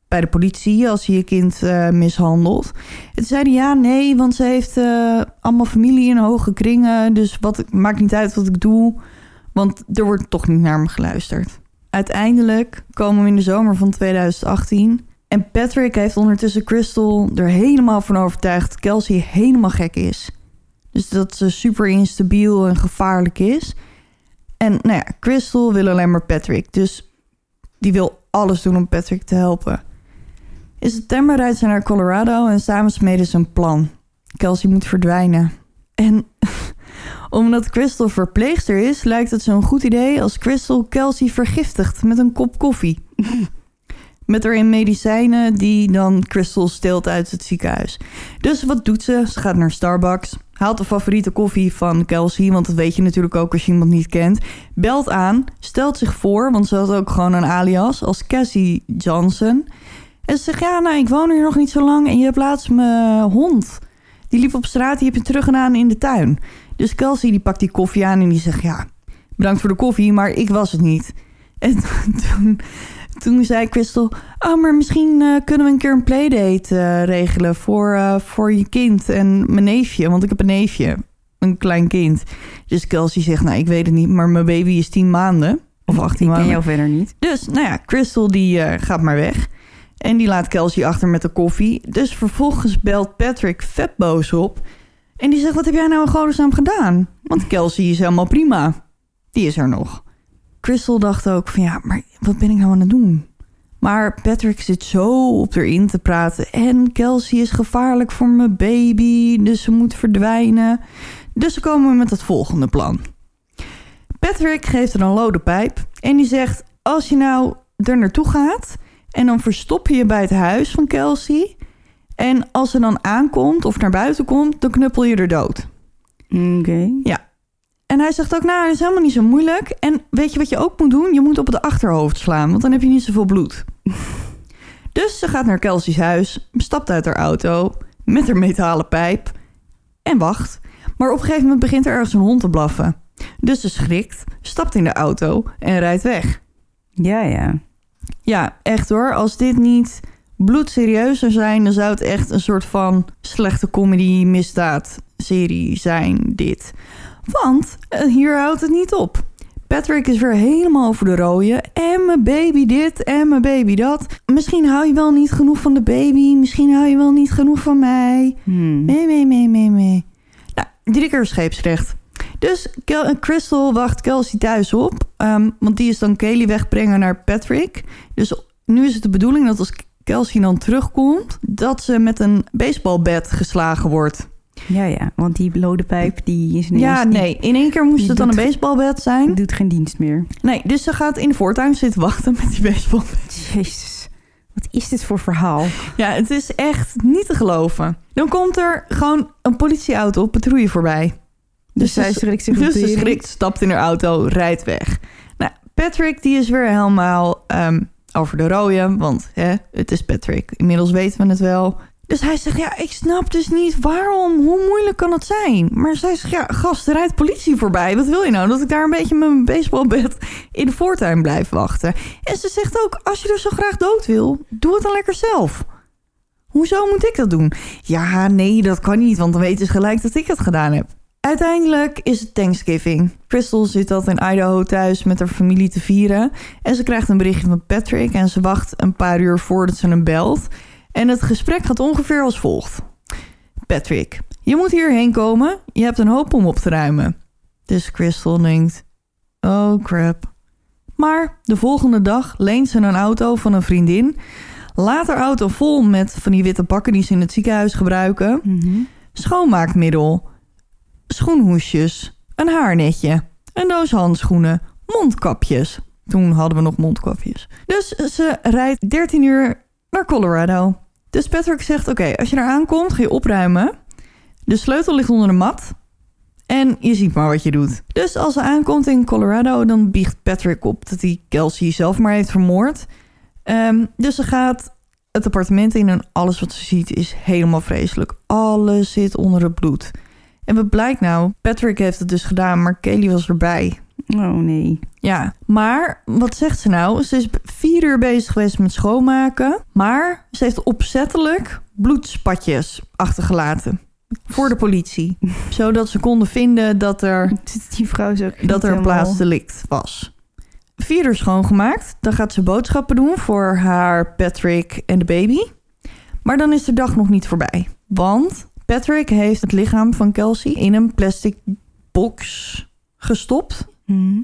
bij de politie als je je kind eh, mishandelt. En toen zei hij, ja, nee, want ze heeft eh, allemaal familie in hoge kringen. Dus wat, maakt niet uit wat ik doe, want er wordt toch niet naar me geluisterd. Uiteindelijk komen we in de zomer van 2018... En Patrick heeft ondertussen Crystal er helemaal van overtuigd dat Kelsey helemaal gek is. Dus dat ze super instabiel en gevaarlijk is. En nou ja, Crystal wil alleen maar Patrick. Dus die wil alles doen om Patrick te helpen. In september rijdt ze naar Colorado en samen smeden ze een plan. Kelsey moet verdwijnen. En Omdat Crystal verpleegster is, lijkt het zo'n goed idee als Crystal Kelsey vergiftigt met een kop koffie. Met erin medicijnen die dan Crystal steelt uit het ziekenhuis. Dus wat doet ze? Ze gaat naar Starbucks, haalt de favoriete koffie van Kelsey, want dat weet je natuurlijk ook als je iemand niet kent. Belt aan, stelt zich voor, want ze had ook gewoon een alias als Cassie Johnson. En ze zegt, ja, nou, ik woon hier nog niet zo lang en je hebt laatst mijn hond. Die liep op straat, die heb je teruggedaan in de tuin. Dus Kelsey die pakt die koffie aan en die zegt, ja, bedankt voor de koffie, maar ik was het niet. En toen, toen zei Crystal, oh, maar misschien uh, kunnen we een keer een playdate uh, regelen voor, uh, voor je kind en mijn neefje. Want ik heb een neefje, een klein kind. Dus Kelsey zegt, nou, ik weet het niet, maar mijn baby is 10 maanden. Of 18
ik
maanden.
ken jou verder niet.
Dus, nou ja, Crystal die gaat maar weg. En die laat Kelsey achter met de koffie. Dus vervolgens belt Patrick vet boos op. En die zegt, wat heb jij nou in godesnaam gedaan? Want Kelsey is helemaal prima. Die is er nog. Crystal dacht ook van, ja, maar wat ben ik nou aan het doen? Maar Patrick zit zo op erin te praten. En Kelsey is gevaarlijk voor mijn baby, dus ze moet verdwijnen. Dus ze komen met het volgende plan. Patrick geeft er een lode pijp en die zegt... als je nou er naartoe gaat en dan verstop je je bij het huis van Kelsey... en als ze dan aankomt of naar buiten komt, dan knuppel je er dood.
Oké.
Ja. En hij zegt ook, nou, dat is helemaal niet zo moeilijk. En weet je wat je ook moet doen? Je moet op het achterhoofd slaan, want dan heb je niet zoveel bloed. dus ze gaat naar Kelsey's huis, stapt uit haar auto met haar metalen pijp en wacht. Maar op een gegeven moment begint er ergens een hond te blaffen. Dus ze schrikt, stapt in de auto en rijdt weg.
Ja, ja.
Ja, echt hoor. Als dit niet bloedserieus zou zijn, dan zou het echt een soort van slechte comedy misdaad serie zijn, dit. Want uh, hier houdt het niet op. Patrick is weer helemaal over de rode. En mijn baby dit en mijn baby dat. Misschien hou je wel niet genoeg van de baby. Misschien hou je wel niet genoeg van mij.
Hmm.
Nee, nee, nee, nee, nee. Nou, drie keer scheepsrecht. Dus Kel Crystal wacht Kelsey thuis op. Um, want die is dan Kaylee wegbrengen naar Patrick. Dus nu is het de bedoeling dat als Kelsey dan terugkomt... dat ze met een baseballbed geslagen wordt.
Ja, ja, want die lode pijp die is
Ja,
die,
nee. In één keer moest het dan een baseballbed zijn.
doet geen dienst meer.
Nee, dus ze gaat in de voortuin zitten wachten met die baseballbed.
Jezus, wat is dit voor verhaal?
Ja, het is echt niet te geloven. Dan komt er gewoon een politieauto op patrouille voorbij.
Dus, zij schrikt zich
Dus ze schrikt, stapt in haar auto, rijdt weg. Nou, Patrick die is weer helemaal ehm, over de rode, want hè, het is Patrick. Inmiddels weten we het wel. Dus hij zegt, ja, ik snap dus niet waarom, hoe moeilijk kan het zijn? Maar zij zegt, ja, gast, er rijdt politie voorbij. Wat wil je nou? Dat ik daar een beetje met mijn baseballbed in de voortuin blijf wachten. En ze zegt ook, als je dus zo graag dood wil, doe het dan lekker zelf. Hoezo moet ik dat doen? Ja, nee, dat kan niet, want dan weten ze gelijk dat ik het gedaan heb. Uiteindelijk is het Thanksgiving. Crystal zit dat in Idaho thuis met haar familie te vieren. En ze krijgt een berichtje van Patrick en ze wacht een paar uur voordat ze hem belt. En het gesprek gaat ongeveer als volgt. Patrick, je moet hierheen komen. Je hebt een hoop om op te ruimen. Dus Crystal denkt, oh crap. Maar de volgende dag leent ze een auto van een vriendin. Laat haar auto vol met van die witte bakken die ze in het ziekenhuis gebruiken.
Mm -hmm.
Schoonmaakmiddel, schoenhoesjes, een haarnetje, een doos handschoenen, mondkapjes. Toen hadden we nog mondkapjes. Dus ze rijdt 13 uur naar Colorado. Dus Patrick zegt, oké, als je daar aankomt, ga je opruimen. De sleutel ligt onder de mat. En je ziet maar wat je doet. Dus als ze aankomt in Colorado, dan biegt Patrick op dat hij Kelsey zelf maar heeft vermoord. Um, dus ze gaat het appartement in en alles wat ze ziet is helemaal vreselijk. Alles zit onder het bloed. En wat blijkt nou? Patrick heeft het dus gedaan, maar Kelly was erbij.
Oh nee.
Ja, maar wat zegt ze nou? Ze is vier uur bezig geweest met schoonmaken. Maar ze heeft opzettelijk bloedspatjes achtergelaten. Voor de politie. Zodat ze konden vinden dat er,
Die vrouw is ook
dat er een plaatsdelict was. Vier uur schoongemaakt. Dan gaat ze boodschappen doen voor haar Patrick en de baby. Maar dan is de dag nog niet voorbij. Want Patrick heeft het lichaam van Kelsey in een plastic box gestopt.
Mhm.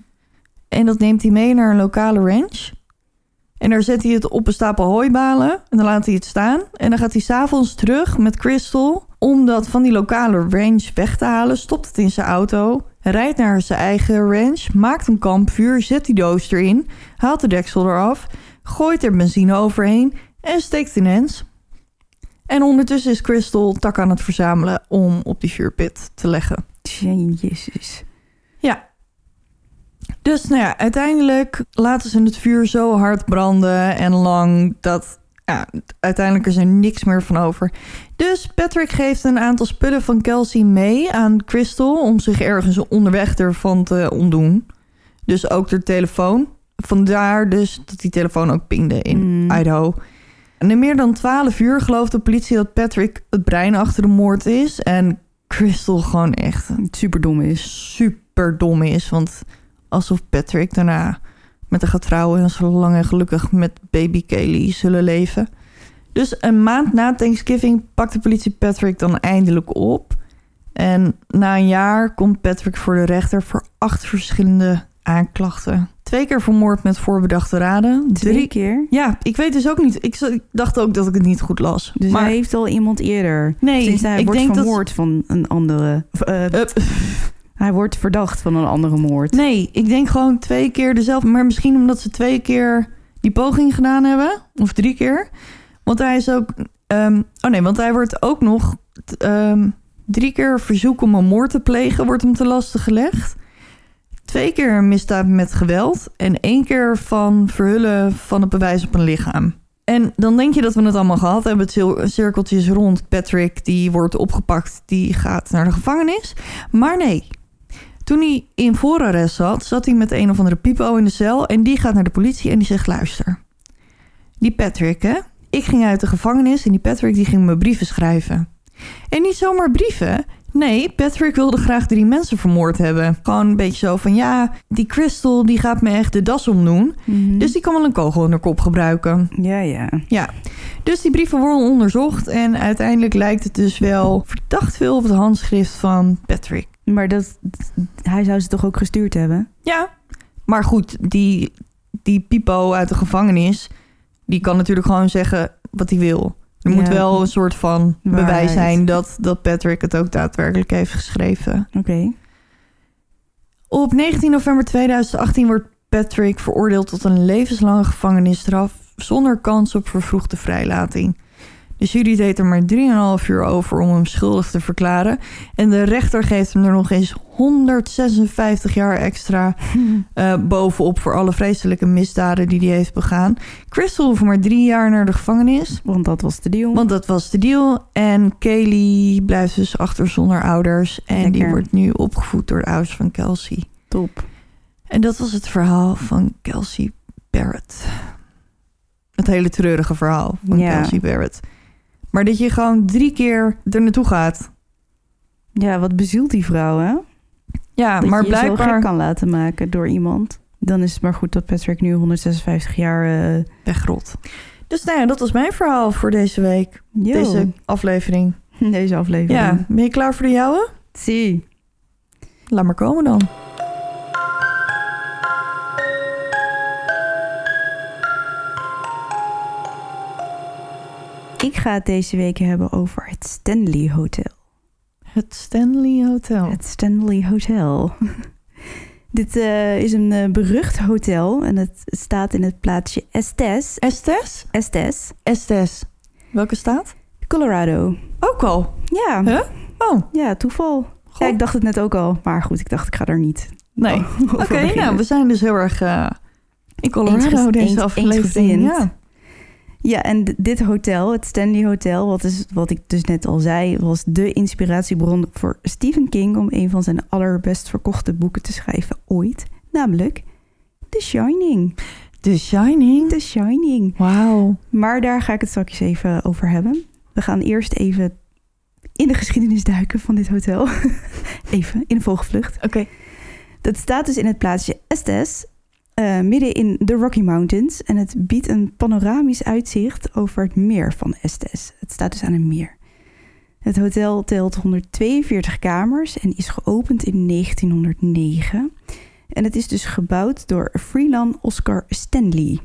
En dat neemt hij mee naar een lokale ranch. En daar zet hij het op een stapel hooibalen. En dan laat hij het staan. En dan gaat hij s'avonds terug met Crystal. Om dat van die lokale ranch weg te halen. Stopt het in zijn auto. rijdt naar zijn eigen ranch, maakt een kampvuur, zet die doos erin, haalt de deksel eraf, gooit er benzine overheen en steekt ineens. En ondertussen is Crystal tak aan het verzamelen om op die vuurpit te leggen.
Jezus.
Dus nou ja, uiteindelijk laten ze het vuur zo hard branden en lang dat ja, uiteindelijk is er niks meer van over. Dus Patrick geeft een aantal spullen van Kelsey mee aan Crystal om zich ergens onderweg ervan te ontdoen. Dus ook de telefoon. Vandaar dus dat die telefoon ook pingde in
Mm.
Idaho. En in meer dan 12 uur gelooft de politie dat Patrick het brein achter de moord is. En Crystal gewoon echt
Super dom is.
super dom is. Want alsof Patrick daarna met haar gaat trouwen en zo lang en gelukkig met baby Kaylee zullen leven. Dus een maand na Thanksgiving pakt de politie Patrick dan eindelijk op. En na een jaar komt Patrick voor de rechter voor acht verschillende aanklachten. Twee keer vermoord met voorbedachte raden.
Drie
Drie
keer.
Ja, ik weet dus ook niet. Ik, dacht ook dat ik het niet goed las.
Dus
maar
hij heeft al iemand eerder.
nee,
Sinds hij
ik
wordt
denk dat...
vermoord van een andere. of, eh,
Up.
Hij wordt verdacht van een andere moord.
Nee, ik denk gewoon twee keer dezelfde. Maar misschien omdat ze twee keer die poging gedaan hebben. Of drie keer. Want hij is ook... ehm, oh nee, want hij wordt ook nog... ehm, drie keer verzoek om een moord te plegen wordt hem te lasten gelegd. Twee keer misdaad met geweld. En één keer van verhullen van het bewijs op een lichaam. En dan denk je dat we het allemaal gehad hebben. Het cir- cirkeltje is rond. Patrick die wordt opgepakt. Die gaat naar de gevangenis. Maar nee, toen hij in voorarrest zat, zat hij met een of andere pipo in de cel. En die gaat naar de politie en die zegt: Luister, die Patrick, hè? Ik ging uit de gevangenis en die Patrick die ging me brieven schrijven. En niet zomaar brieven. Nee, Patrick wilde graag drie mensen vermoord hebben. Gewoon een beetje zo van: ja, die Crystal die gaat me echt de das omdoen.
Mhm.
Dus die kan wel een kogel in haar kop gebruiken.
Ja, ja.
Dus die brieven worden onderzocht. En uiteindelijk lijkt het dus wel verdacht veel op het handschrift van Patrick.
Maar dat, hij zou ze toch ook gestuurd hebben?
Ja, maar goed, die, die Pipo uit de gevangenis, die kan natuurlijk gewoon zeggen wat hij wil. Er moet wel een soort van bewijs zijn dat, dat Patrick het ook daadwerkelijk heeft geschreven.
Oké.
Op 19 november 2018 wordt Patrick veroordeeld tot een levenslange gevangenisstraf zonder kans op vervroegde vrijlating. De jury deed er maar 3,5 uur over om hem schuldig te verklaren. En de rechter geeft hem er nog eens 156 jaar extra eh, bovenop voor alle vreselijke misdaden die hij heeft begaan. Crystal hoeft maar drie jaar naar de gevangenis.
Want dat was de deal.
Want dat was de deal. En Kaylee blijft dus achter zonder ouders. En die wordt nu opgevoed door de ouders van Kelsey.
Top.
En dat was het verhaal van Kelsey Barrett. Het hele treurige verhaal van
Ja.
Kelsey Barrett. Maar dat je gewoon drie keer er naartoe gaat.
Ja, wat bezielt die vrouw, hè?
Ja,
dat
maar
je je
blijkbaar
gek kan laten maken door iemand. Dan is het maar goed dat Patrick nu 156 jaar... eh
wegrot. Dus nou ja, dat was mijn verhaal voor deze week.
yo,
Deze aflevering.
deze aflevering.
Ja, ben je klaar voor de jouwe?
Zie.
Laat maar komen dan.
Ik ga het deze week hebben over het Stanley Hotel.
Het Stanley Hotel.
Het Stanley Hotel. Dit eh, is een eh, berucht hotel en het staat in het plaatsje Estes.
Estes?
Estes,
Estes. Welke staat?
Colorado.
Ook al.
Ja,
Huh? Oh,
ja toeval. Ja, ik dacht het net ook al, maar goed, ik dacht ik ga er niet.
Nee. Oké, nou, we zijn dus heel erg eh, in Colorado deze
eens-
aflevering.
eensgezind.
Ja.
Ja, en dit hotel, het Stanley Hotel, wat, is, wat ik dus net al zei, was de inspiratiebron voor Stephen King om een van zijn allerbest verkochte boeken te schrijven ooit. Namelijk The Shining.
The Shining.
The Shining.
Wauw.
Maar daar ga ik het straks even over hebben. We gaan eerst even in de geschiedenis duiken van dit hotel. even, in een vogelvlucht.
Oké.
Dat staat dus in het plaatsje Estes, eh, midden in de Rocky Mountains. En het biedt een panoramisch uitzicht over het meer van Estes. Het staat dus aan een meer. Het hotel telt 142 kamers en is geopend in 1909. En het is dus gebouwd door Freelan Oscar Stanley.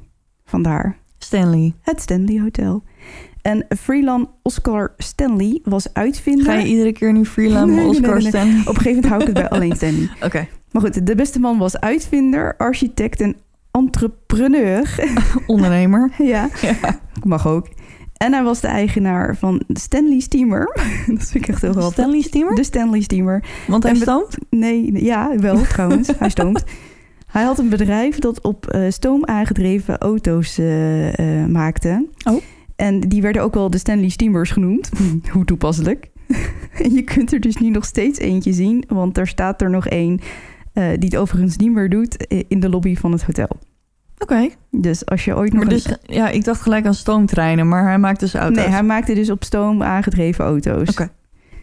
Vandaar
Stanley.
het Stanley Hotel. En Freelan Oscar Stanley was uitvinder.
Ga je iedere keer nu
Nee, nee,
Oscar
nee, nee.
Stanley?
Op een gegeven moment hou ik het bij alleen Stanley.
Oké.
Maar goed, de beste man was uitvinder, architect en entrepreneur.
Ondernemer.
ja,
Ja.
mag ook. En hij was de eigenaar van de Stanley Steamer. dat vind ik echt heel grappig.
Stanley Steamer?
De Stanley Steamer.
Want hij stoomt?
Nee, ja, wel trouwens. hij stoomt. Hij had een bedrijf dat op eh, stoom aangedreven auto's eh, eh, maakte.
Oh.
En die werden ook wel de Stanley Steamers genoemd. Hoe toepasselijk. je kunt er dus nu nog steeds eentje zien, want er staat er nog één eh, die het overigens niet meer doet in de lobby van het hotel.
Oké.
Dus als je ooit nog
Maar dus, ja, ik dacht gelijk aan stoomtreinen, maar hij maakt dus auto's.
Nee, hij maakte dus op stoom aangedreven auto's.
Oké.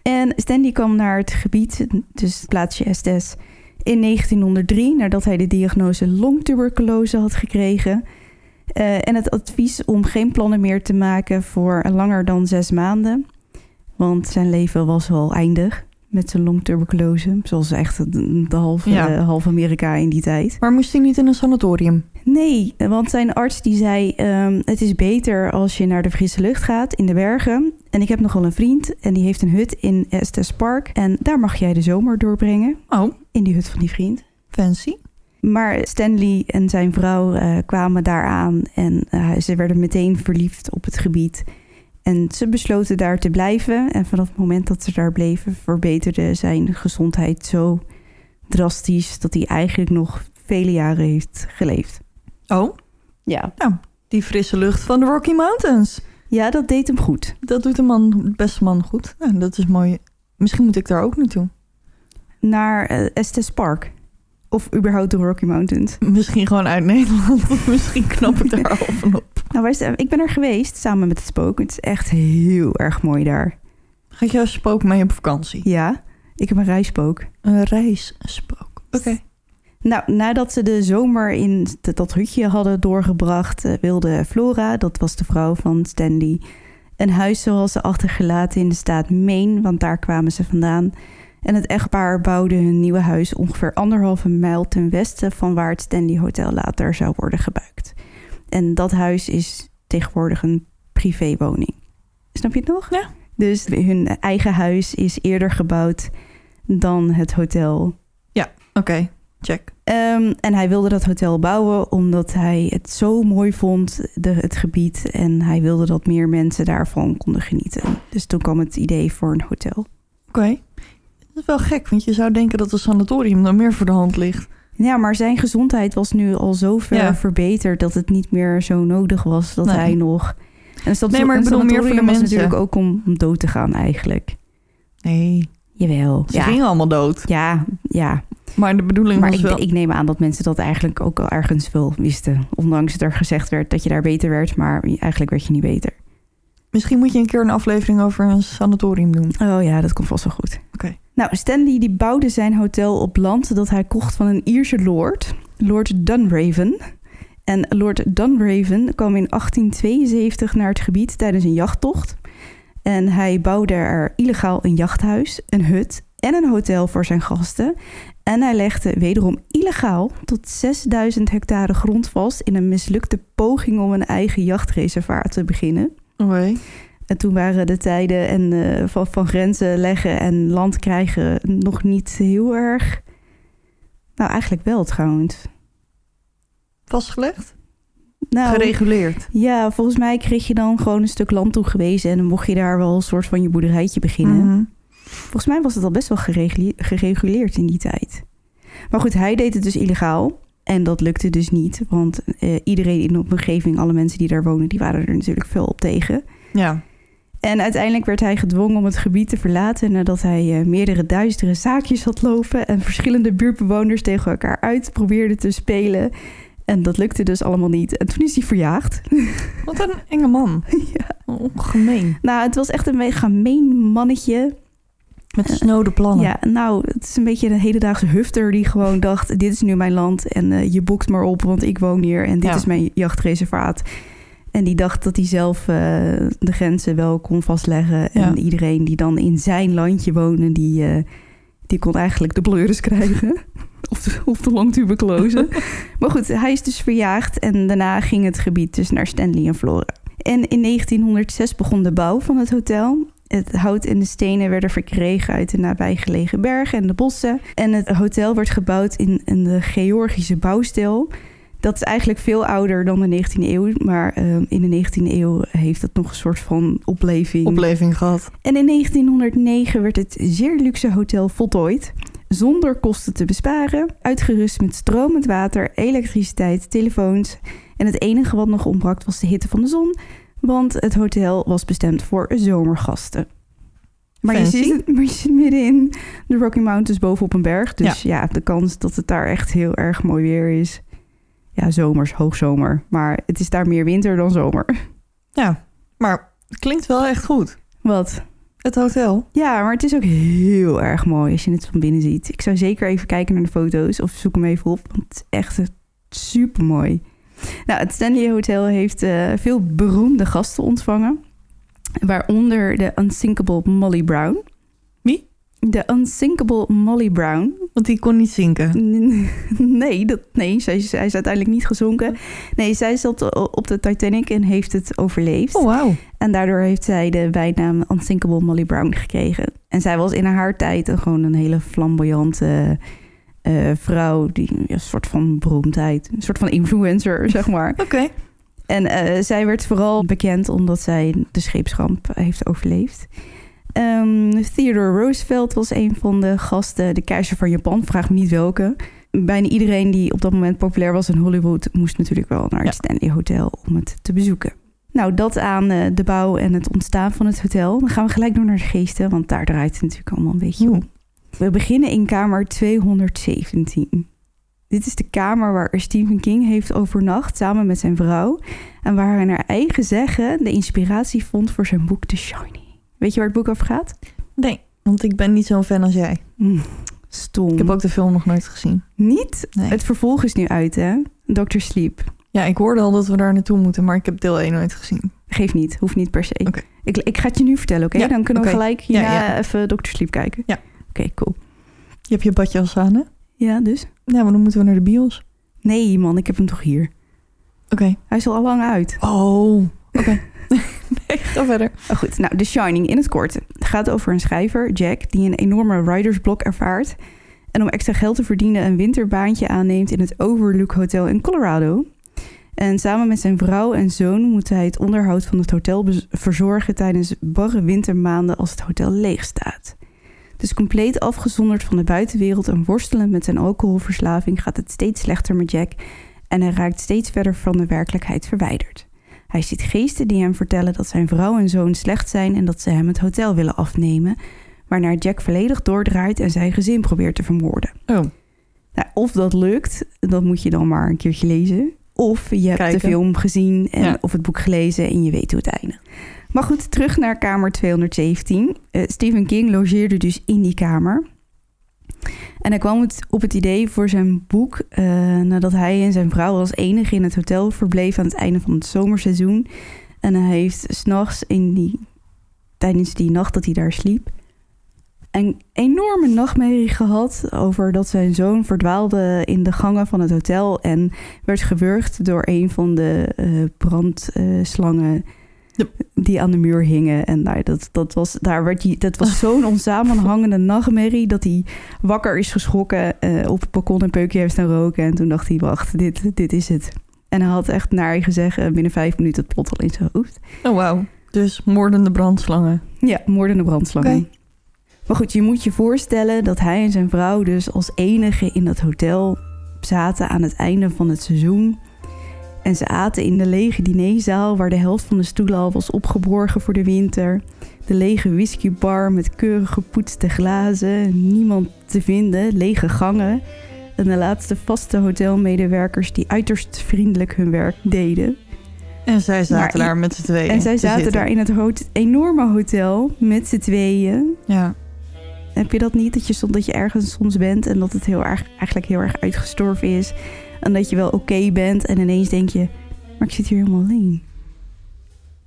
En Stanley kwam naar het gebied, dus het plaatsje Estes, in 1903 nadat hij de diagnose longtuberculose had gekregen. Eh, en het advies om geen plannen meer te maken voor langer dan zes maanden. Want zijn leven was al eindig met zijn longtuberculose. Zoals echt de, half,
Ja.
eh, half Amerika in die tijd.
Maar moest hij niet in een sanatorium?
Nee, want zijn arts die zei... ehm, het is beter als je naar de frisse lucht gaat in de bergen. En ik heb nogal een vriend en die heeft een hut in Estes Park. En daar mag jij de zomer doorbrengen.
Oh,
In die hut van die vriend.
fancy.
Maar Stanley en zijn vrouw eh, kwamen daaraan en eh, ze werden meteen verliefd op het gebied. En ze besloten daar te blijven. En vanaf het moment dat ze daar bleven, verbeterde zijn gezondheid zo drastisch dat hij eigenlijk nog vele jaren heeft geleefd.
Oh,
Ja,
die frisse lucht van de Rocky Mountains.
ja dat deed hem goed.
Dat doet de man, beste man goed. Nou, dat is mooi. Misschien moet ik daar ook naartoe.
Naar eh, Estes Park. Of überhaupt de Rocky Mountains.
Misschien gewoon uit Nederland. Misschien knap ik daar al van op.
Nou, ik ben er geweest samen met het spook. Het is echt heel erg mooi daar.
Gaat jouw spook mee op vakantie?
Ja, ik heb een reisspook.
Een reisspook. Oké.
Nou, nadat ze de zomer in dat hutje hadden doorgebracht, eh, wilde Flora, dat was de vrouw van Stanley, een huis zoals ze achtergelaten in de staat Maine, want daar kwamen ze vandaan. En het echtpaar bouwde hun nieuwe huis ongeveer anderhalve mijl ten westen van waar het Stanley Hotel later zou worden gebruikt. En dat huis is tegenwoordig een privéwoning. Snap je het nog?
Ja.
Dus hun eigen huis is eerder gebouwd dan het hotel
Oké, check.
Ehm, en hij wilde dat hotel bouwen omdat hij het zo mooi vond, de, het gebied. En hij wilde dat meer mensen daarvan konden genieten. Dus toen kwam het idee voor een hotel.
Oké. Dat is wel gek, want je zou denken dat een sanatorium dan meer voor de hand ligt.
Ja, maar zijn gezondheid was nu al zo ver
Ja.
verbeterd dat het niet meer zo nodig was dat
Nee.
hij nog. En stat-
Nee, maar ik bedoel meer voor de mensen.
natuurlijk ook om, om dood te gaan eigenlijk.
Nee,
Jawel.
ze
Ja,
gingen allemaal dood.
ja, ja.
Maar de bedoeling
Maar
was
ik,
wel...
ik neem aan dat mensen dat eigenlijk ook al ergens wel wisten. Ondanks dat er gezegd werd dat je daar beter werd, maar eigenlijk werd je niet beter.
Misschien moet je een keer een aflevering over een sanatorium doen.
Oh ja, dat komt vast wel goed.
Oké.
Nou, Stanley die bouwde zijn hotel op land dat hij kocht van een Ierse lord, Lord Dunraven. En Lord Dunraven kwam in 1872 naar het gebied tijdens een jachttocht. En hij bouwde er illegaal een jachthuis, een hut en een hotel voor zijn gasten. En hij legde wederom illegaal tot 6000 hectare grond vast in een mislukte poging om een eigen jachtreservaat te beginnen.
Oké.
En toen waren de tijden en, eh, van, van grenzen leggen en land krijgen nog niet heel erg. Nou, eigenlijk wel trouwens.
Vastgelegd?
Nou,
Gereguleerd.
ja, volgens mij kreeg je dan gewoon een stuk land toegewezen en dan mocht je daar wel een soort van je boerderijtje beginnen.
Mhm.
Volgens mij was het al best wel geregule- gereguleerd in die tijd. Maar goed, hij deed het dus illegaal. En dat lukte dus niet, want eh, iedereen in de omgeving, alle mensen die daar wonen, die waren er natuurlijk veel op tegen.
Ja.
En uiteindelijk werd hij gedwongen om het gebied te verlaten nadat hij eh, meerdere duistere zaakjes had lopen en verschillende buurtbewoners tegen elkaar uit probeerde te spelen. En dat lukte dus allemaal niet. En toen is hij verjaagd.
Wat een enge man.
ja.
Oh, gemeen.
Nou, het was echt een mega gemeen mannetje.
Met snode plannen.
Ja, nou, het is een beetje een hedendaagse hufter die gewoon dacht: dit is nu mijn land en eh, je boekt maar op, want ik woon hier en dit
Ja.
is mijn jachtreservaat. En die dacht dat hij zelf eh, de grenzen wel kon vastleggen. En
Ja.
iedereen die dan in zijn landje woonde, die, eh, die kon eigenlijk de pleuris krijgen. Of de, of de longtuberculose. maar goed, hij is dus verjaagd en daarna ging het gebied dus naar Stanley en Flora. En in 1906 begon de bouw van het hotel. Het hout en de stenen werden verkregen uit de nabijgelegen bergen en de bossen. En het hotel werd gebouwd in een Georgische bouwstijl. Dat is eigenlijk veel ouder dan de 19e eeuw. Maar eh, in de 19e eeuw heeft het nog een soort van opleving.
Opleving gehad.
En in 1909 werd het zeer luxe hotel voltooid. Zonder kosten te besparen. Uitgerust met stromend water, elektriciteit, telefoons. En het enige wat nog ontbrak was de hitte van de zon. Want het hotel was bestemd voor zomergasten. Maar je, zit, maar je zit midden in de Rocky Mountains bovenop een berg. Dus ja. de kans dat het daar echt heel erg mooi weer is. Ja, zomers, hoogzomer. Maar het is daar meer winter dan zomer.
Ja, maar het klinkt wel echt goed.
Wat?
Het hotel.
Ja, maar het is ook heel erg mooi als je het van binnen ziet. Ik zou zeker even kijken naar de foto's of zoek hem even op. Want het is echt super mooi. Nou, het Stanley Hotel heeft eh, veel beroemde gasten ontvangen. Waaronder de Unsinkable Molly Brown.
Wie?
De Unsinkable Molly Brown.
Want die kon niet zinken.
Nee, dat, nee zij, is- zij is uiteindelijk niet gezonken. Nee, zij zat op de Titanic en heeft het overleefd.
Oh, wauw.
En daardoor heeft zij de bijnaam Unsinkable Molly Brown gekregen. En zij was in haar tijd gewoon een hele flamboyante eh, vrouw. Die een soort van beroemdheid, een soort van influencer, zeg maar.
Oké.
En eh, zij werd vooral bekend omdat zij de scheepsramp heeft overleefd. Ehm, Theodore Roosevelt was een van de gasten, de keizer van Japan, vraag me niet welke. Bijna iedereen die op dat moment populair was in Hollywood moest natuurlijk wel naar het
Ja.
Stanley Hotel om het te bezoeken. Nou, dat aan eh, de bouw en het ontstaan van het hotel. Dan gaan we gelijk door naar de geesten, want daar draait het natuurlijk allemaal een beetje om. We beginnen in kamer 217. Dit is de kamer waar Stephen King heeft overnacht samen met zijn vrouw. En waar hij naar eigen zeggen de inspiratie vond voor zijn boek The Shining. Weet je waar het boek over gaat?
Nee, want ik ben niet zo'n fan als jij.
Mm, stom.
Ik heb ook de film nog nooit gezien.
Niet?
Nee.
Het vervolg is nu uit, hè? Dr. Sleep.
Ja, ik hoorde al dat we daar naartoe moeten, maar ik heb deel 1 nooit gezien.
Geef niet, hoeft niet per se.
Oké.
Ik, ik ga het je nu vertellen, oké?
Ja,
Dan kunnen we gelijk
ja.
even Dr. Sleep kijken.
Ja.
Oké, cool.
Je hebt je badjas aan, hè?
Ja, dus?
Ja, maar dan moeten we naar de bios.
Nee, man, ik heb hem toch hier.
Oké.
Hij is al lang uit.
Oh, oké. nee, ga verder.
Oh, goed, nou, The Shining in het kort. Het gaat over een schrijver, Jack, die een enorme writersblok ervaart. En om extra geld te verdienen een winterbaantje aanneemt in het Overlook Hotel in Colorado. En samen met zijn vrouw en zoon moet hij het onderhoud van het hotel verzorgen tijdens barre wintermaanden als het hotel leeg staat. Dus compleet afgezonderd van de buitenwereld en worstelend met zijn alcoholverslaving gaat het steeds slechter met Jack en hij raakt steeds verder van de werkelijkheid verwijderd. Hij ziet geesten die hem vertellen dat zijn vrouw en zoon slecht zijn en dat ze hem het hotel willen afnemen, waarna Jack volledig doordraait en zijn gezin probeert te vermoorden.
Oh,
Nou, of dat lukt, dat moet je dan maar een keertje lezen. Of je hebt
Kijken.
de film gezien en,
Ja.
of het boek gelezen en je weet hoe het eindigt. Maar goed, terug naar kamer 217. Eh, Stephen King logeerde dus in die kamer. En hij kwam op het idee voor zijn boek eh, nadat hij en zijn vrouw als enige in het hotel verbleven aan het einde van het zomerseizoen. En hij heeft s'nachts die, tijdens die nacht dat hij daar sliep, een enorme nachtmerrie gehad over dat zijn zoon verdwaalde in de gangen van het hotel en werd gewurgd door een van de eh, brandslangen Die aan de muur hingen. En daar, dat, dat was, daar werd hij, dat was zo'n onsamenhangende nachtmerrie dat hij wakker is geschrokken eh, op het balkon een peukje heeft staan roken. En toen dacht hij, wacht, dit, dit is het. En hij had echt naar eigen zeggen binnen vijf minuten het plot al in zijn hoofd.
oh wauw. Dus moordende brandslangen.
Ja, moordende brandslangen. Maar goed, je moet je voorstellen dat hij en zijn vrouw dus als enige in dat hotel zaten aan het einde van het seizoen. En ze aten in de lege dinerzaal waar de helft van de stoelen al was opgeborgen voor de winter. De lege whiskybar met keurig gepoetste glazen, niemand te vinden, lege gangen. En de laatste vaste hotelmedewerkers die uiterst vriendelijk hun werk deden.
En zij zaten
Maar-
daar met z'n tweeën.
En zij
te
zaten daar in het hot- enorme hotel met z'n tweeën.
Ja.
Heb je dat niet? Dat je, soms, dat je ergens soms bent en dat het heel erg, eigenlijk heel erg uitgestorven is. En dat je wel oké bent en ineens denk je, maar ik zit hier helemaal alleen.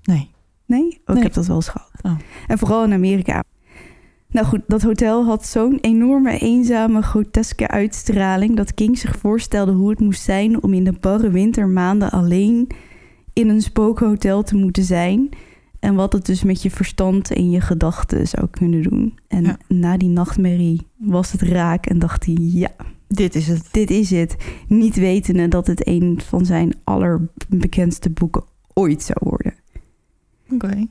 Nee.
Nee? Oh,
Nee.
Ik heb dat wel eens gehad.
Oh.
En vooral in Amerika. Nou goed, dat hotel had zo'n enorme, eenzame, groteske uitstraling... dat King zich voorstelde hoe het moest zijn om in de barre wintermaanden alleen in een spookhotel te moeten zijn. En wat het dus met je verstand en je gedachten zou kunnen doen. En
Ja.
na die nachtmerrie was het raak en dacht hij, ja,
Dit is het.
dit is het. Niet wetende dat het een van zijn allerbekendste boeken ooit zou worden.
Oké.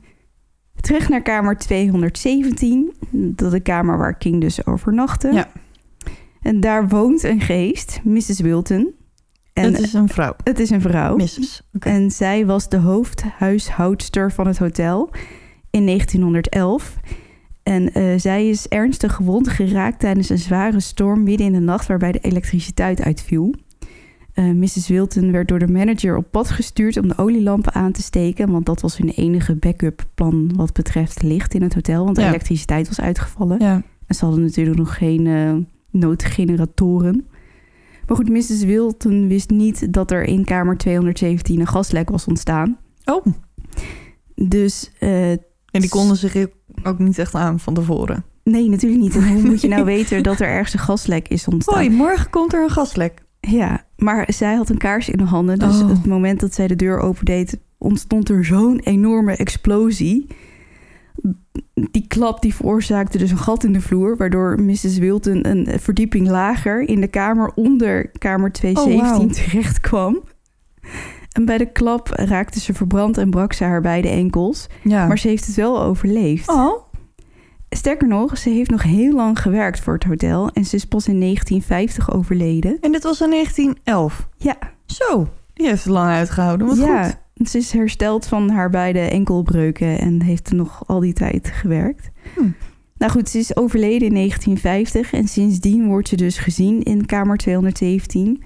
Terug naar kamer 217. Dat is de kamer waar King dus overnachtte.
Ja.
En daar woont een geest, Mrs. Wilton. En
Het is een vrouw.
het is een vrouw.
Mrs.
En zij was de hoofdhuishoudster van het hotel in 1911. En eh, zij is ernstig gewond geraakt tijdens een zware storm midden in de nacht waarbij de elektriciteit uitviel. Eh, Mrs. Wilton werd door de manager op pad gestuurd om de olielampen aan te steken, want dat was hun enige backup plan wat betreft licht in het hotel, want de
Ja.
elektriciteit was uitgevallen.
Ja.
En ze hadden natuurlijk nog geen eh, noodgeneratoren. Maar goed, Mrs. Wilton wist niet dat er in kamer 217 een gaslek was ontstaan.
Oh.
Dus
En die konden zich ook niet echt aan van tevoren.
nee, natuurlijk niet. En hoe moet je nou weten dat er ergens een gaslek is ontstaan?
Hoi, morgen komt er een gaslek.
Ja, maar zij had een kaars in de handen. Dus
Oh.
het moment dat zij de deur opendeed, ontstond er zo'n enorme explosie. Die klap die veroorzaakte dus een gat in de vloer, waardoor Mrs. Wilton een verdieping lager in de kamer onder kamer 217
Oh, wauw.
terecht kwam. En bij de klap raakte ze verbrand en brak ze haar beide enkels.
Ja.
Maar ze heeft het wel overleefd.
Oh.
Sterker nog, ze heeft nog heel lang gewerkt voor het hotel en ze is pas in 1950 overleden.
En dit was in 1911.
Ja,
Zo, die heeft het lang uitgehouden. Wat
ja,
goed.
ze is hersteld van haar beide enkelbreuken en heeft nog al die tijd gewerkt.
Hm.
Nou goed, ze is overleden in 1950 en sindsdien wordt ze dus gezien in kamer 217.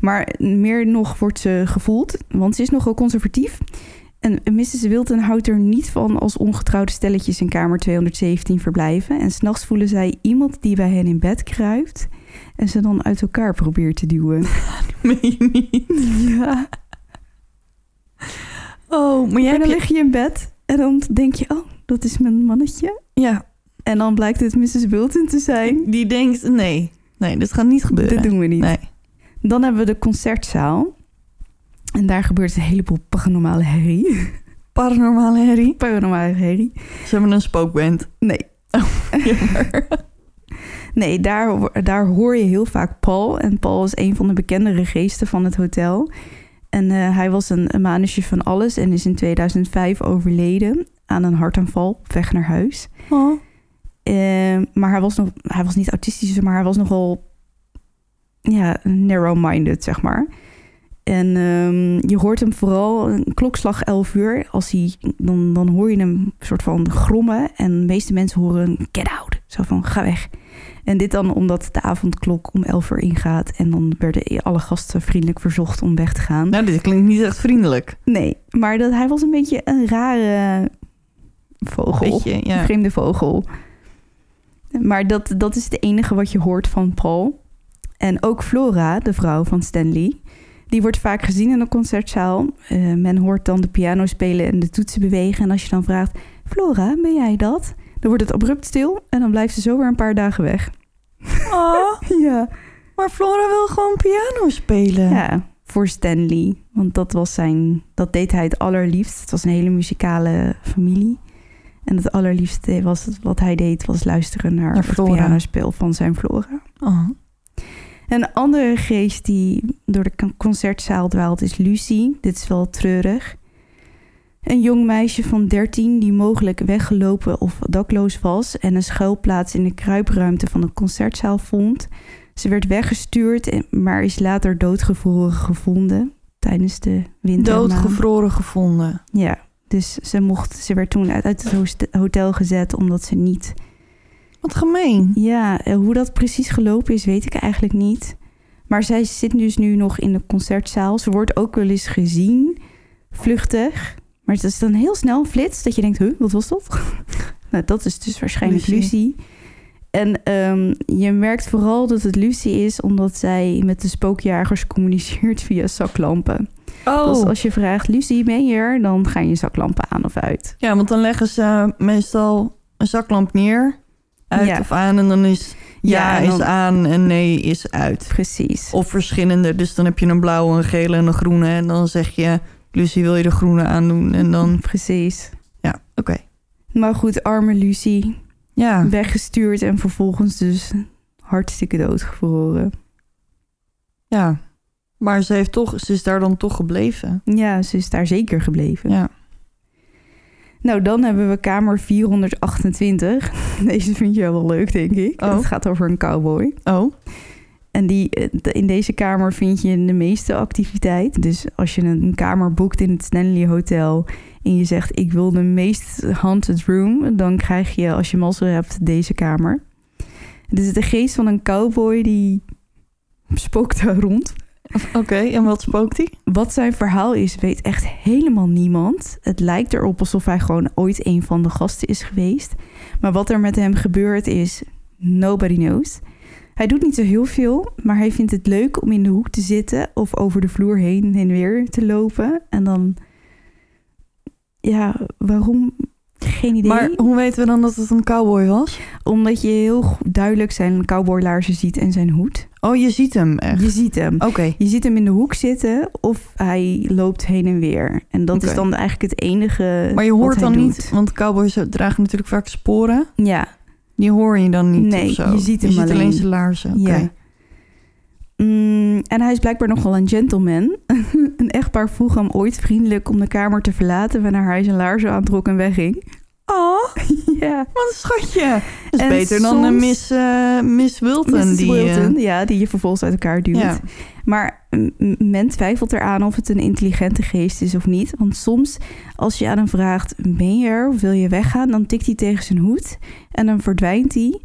Maar meer nog wordt ze gevoeld, want ze is nogal conservatief. En Mrs. Wilton houdt er niet van als ongetrouwde stelletjes in kamer 217 verblijven. En s'nachts voelen zij iemand die bij hen in bed kruipt en ze dan uit elkaar probeert te duwen.
Meen je niet?
Ja.
Oh, maar jij
En dan
je...
lig je in bed en dan denk je, oh, dat is mijn mannetje.
Ja,
En dan blijkt het Mrs. Wilton te zijn.
die denkt, nee, nee, dit gaat niet gebeuren.
Dat doen we niet.
Nee.
Dan hebben we de concertzaal. En daar gebeurt een heleboel paranormale herrie.
Paranormale herrie.
Paranormale herrie.
Ze hebben een spookband.
Nee.
Jammer.
Nee, daar, daar hoor je heel vaak Paul. En Paul is een van de bekendere geesten van het hotel. En eh, hij was een, een manusje van alles en is in 2005 overleden aan een hartaanval op weg naar huis.
Oh.
Eh, maar hij was, nog, hij was niet autistisch, maar hij was nogal ja, narrow-minded, zeg maar. En ehm, je hoort hem vooral een klokslag 11 uur. Als hij, dan, dan hoor je hem een soort van grommen. En de meeste mensen horen get out. Zo van, ga weg. En dit dan omdat de avondklok om 11 uur ingaat. En dan werden alle gasten vriendelijk verzocht om weg te gaan.
Nou, dit klinkt niet echt vriendelijk.
Nee, maar dat, hij was een beetje een rare vogel.
Beetje, ja.
Een vreemde vogel. Maar dat, dat is het enige wat je hoort van Paul. En ook Flora, de vrouw van Stanley, die wordt vaak gezien in de concertzaal. Eh, men hoort dan de piano spelen en de toetsen bewegen. En als je dan vraagt, Flora, ben jij dat? Dan wordt het abrupt stil en dan blijft ze zo weer een paar dagen weg.
Oh,
Ja,
maar Flora wil gewoon piano spelen.
ja voor Stanley. Want dat, was zijn, dat deed hij het allerliefst. Het was een hele muzikale familie. En het allerliefste was wat hij deed, was luisteren naar,
Naar
het
Flora.
pianospel van zijn Flora.
Oh.
Een andere geest die door de con- concertzaal dwaalt is Lucie. Dit is wel treurig. Een jong meisje van 13 die mogelijk weggelopen of dakloos was en een schuilplaats in de kruipruimte van de concertzaal vond. Ze werd weggestuurd, en- maar is later doodgevroren gevonden tijdens de wintermaan.
Doodgevroren gevonden.
Ja, dus ze, mocht, ze werd toen uit, het hotel gezet omdat ze niet
Wat gemeen.
ja, eh, hoe dat precies gelopen is, weet ik eigenlijk niet. Maar zij zit dus nu nog in de concertzaal. Ze wordt ook wel eens gezien, vluchtig. Maar het is dan heel snel een flits dat je denkt, huh, wat was dat? nou, dat is dus waarschijnlijk
Lucie.
Lucie. En ehm, je merkt vooral dat het Lucie is omdat zij met de spookjagers communiceert via zaklampen.
Oh.
Dus als je vraagt, Lucie, ben je er? Dan gaan je zaklampen aan of uit.
Ja, want dan leggen ze meestal een zaklamp neer. Uit
Ja.
of aan. En dan is ja,
Ja, en dan-
is aan en nee is uit.
Precies.
Of verschillende. Dus dan heb je een blauwe, een gele en een groene. En dan zeg je Lucie, wil je de groene aandoen? En dan,
Precies.
ja, oké.
Maar goed, arme Lucie.
Ja,
Weggestuurd en vervolgens dus hartstikke doodgevroren.
ja. Maar ze, heeft toch, ze is daar dan toch gebleven.
Ja, ze is daar zeker gebleven.
Ja.
Nou, dan hebben we kamer 428. Deze vind je wel leuk, denk ik.
Oh.
Het gaat over een cowboy.
Oh,
En die, eh, in deze kamer vind je de meeste activiteit. Dus als je een kamer boekt in het Stanley Hotel... en je zegt, ik wil de meest haunted room... dan krijg je, als je mazzel hebt, deze kamer. Het is de geest van een cowboy die spookt daar rond.
oké. En wat spookt hij?
Wat zijn verhaal is, weet echt helemaal niemand. Het lijkt erop alsof hij gewoon ooit een van de gasten is geweest. Maar wat er met hem gebeurd is, nobody knows. Hij doet niet zo heel veel, maar hij vindt het leuk om in de hoek te zitten of over de vloer heen en weer te lopen. En dan, ja, waarom? Geen idee.
Maar hoe weten we dan dat het een cowboy was?
Omdat je heel duidelijk zijn cowboylaarzen ziet en zijn hoed.
Oh, je ziet hem echt.
Je ziet hem.
Oké.
Je ziet hem in de hoek zitten of hij loopt heen en weer. En dat is dan eigenlijk het enige.
Maar je hoort dan
doet.
niet, want cowboys dragen natuurlijk vaak sporen.
Ja,
Die hoor je dan niet
Nee,
of zo.
je ziet hem
je ziet
alleen.
zijn laarzen. Oké.
ja. Mm, en hij is blijkbaar nogal een gentleman. een echtpaar vroeg hem ooit vriendelijk om de kamer te verlaten... wanneer hij zijn laarzen aantrok en wegging.
Oh,
ja.
wat een schatje. Dat is
En
beter dan een Miss, eh, Miss Wilton.
Mrs.
die,
Wilton,
eh,
ja, die je vervolgens uit elkaar duwt.
ja.
Maar men twijfelt eraan of het een intelligente geest is of niet. Want soms, als je aan hem vraagt: ben je er of wil je weggaan? Dan tikt hij tegen zijn hoed en dan verdwijnt hij.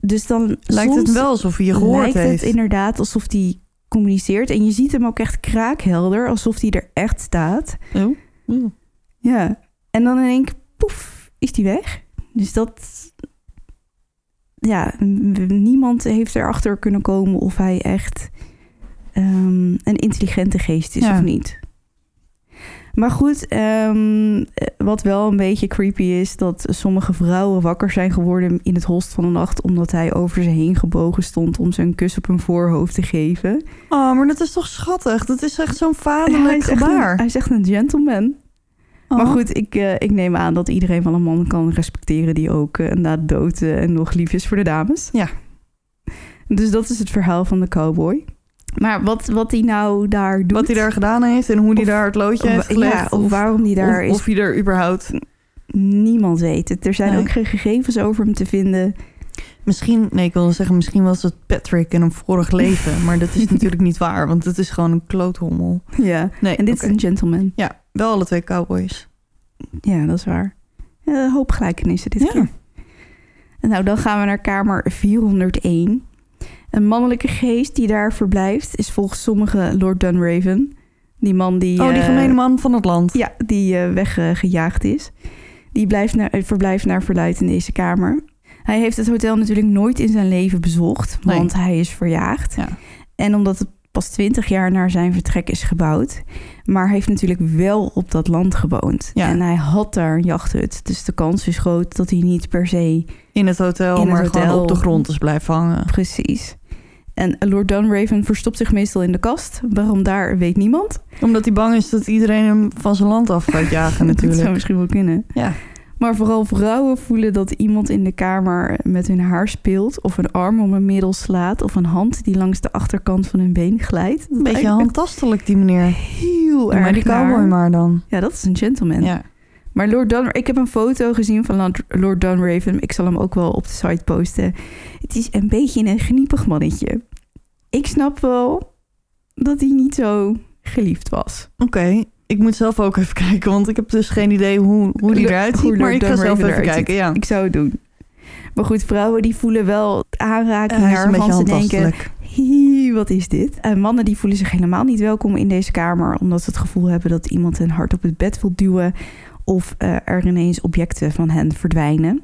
Dus dan
Lijkt het wel alsof hij je gehoord
lijkt
heeft.
het inderdaad alsof hij communiceert. En je ziet hem ook echt kraakhelder, alsof hij er echt staat.
Oh. Oeh.
Ja. En dan in één keer, poef, is hij weg. Dus dat... Ja, niemand heeft erachter kunnen komen of hij echt ehm, een intelligente geest is
Ja.
of niet. Maar goed, ehm, wat wel een beetje creepy is... dat sommige vrouwen wakker zijn geworden in het holst van de nacht... omdat hij over ze heen gebogen stond om ze een kus op hun voorhoofd te geven.
Oh, maar dat is toch schattig? Dat is echt zo'n
hij,
vaderlijk
is echt
gebaar.
een, hij is echt een gentleman.
Oh.
Maar goed, ik, eh, ik neem aan dat iedereen wel een man kan respecteren... die ook na de dood eh, nog lief is voor de dames.
Ja.
Dus dat is het verhaal van de cowboy. Maar wat, wat hij nou daar doet...
Wat hij daar gedaan heeft en hoe hij daar het loodje heeft
ja,
gelegd.
of waarom hij daar
of,
is,
of hij er überhaupt...
niemand weet het. Er zijn
Nee.
ook geen gegevens over hem te vinden.
Misschien, nee, ik wilde zeggen, misschien was het Patrick in een vorig leven. Maar dat is natuurlijk niet waar, want het is gewoon een kloothommel.
Ja,
Nee,
en dit is een gentleman.
Ja, wel alle twee cowboys.
Ja, dat is waar. Eh, Een hoop gelijkenissen dit
Ja.
keer. En nou, dan gaan we naar kamer 401. Een mannelijke geest die daar verblijft is volgens sommigen Lord Dunraven. Die man die...
Oh, die
eh,
gemene man van het land.
Ja, die eh, weggejaagd is. Die blijft naar, eh, verblijft naar verluid in deze kamer. Hij heeft het hotel natuurlijk nooit in zijn leven bezocht,
Nee.
want hij is verjaagd.
Ja.
En omdat het pas 20 jaar na zijn vertrek is gebouwd. Maar heeft natuurlijk wel op dat land gewoond.
Ja.
En hij had daar een jachthut. Dus de kans is groot dat hij niet per se
In het hotel,
In het
maar
hotel.
gewoon op de grond is blijven hangen.
precies. En Lord Dunraven verstopt zich meestal in de kast. Waarom daar, weet niemand.
Omdat hij bang is dat iedereen hem van zijn land af gaat jagen
Dat zou
natuurlijk.
misschien wel kunnen.
Ja.
Maar vooral vrouwen voelen dat iemand in de kamer met hun haar speelt... of een arm om een middel slaat... of een hand die langs de achterkant van hun been glijdt.
Een beetje handtastelijk, die meneer.
Heel
Ja,
erg
maar die cowboy maar dan.
Ja, dat is een gentleman.
Ja.
Maar Lord Dun, ik heb een foto gezien van Lord- Lord Dunraven. Ik zal hem ook wel op de site posten. Het is een beetje een geniepig mannetje. Ik snap wel dat hij niet zo geliefd was.
Oké, ik moet zelf ook even kijken, want ik heb dus geen idee hoe, hoe die eruit ziet. Maar ik ga zelf even kijken, ja.
Ik zou het doen. Maar goed, vrouwen die voelen wel aanraking
een beetje
waarvan ze denken... Hie, wat is dit? En mannen die voelen zich helemaal niet welkom in deze kamer... omdat ze het gevoel hebben dat iemand hen hard op het bed wil duwen... of eh, er ineens objecten van hen verdwijnen.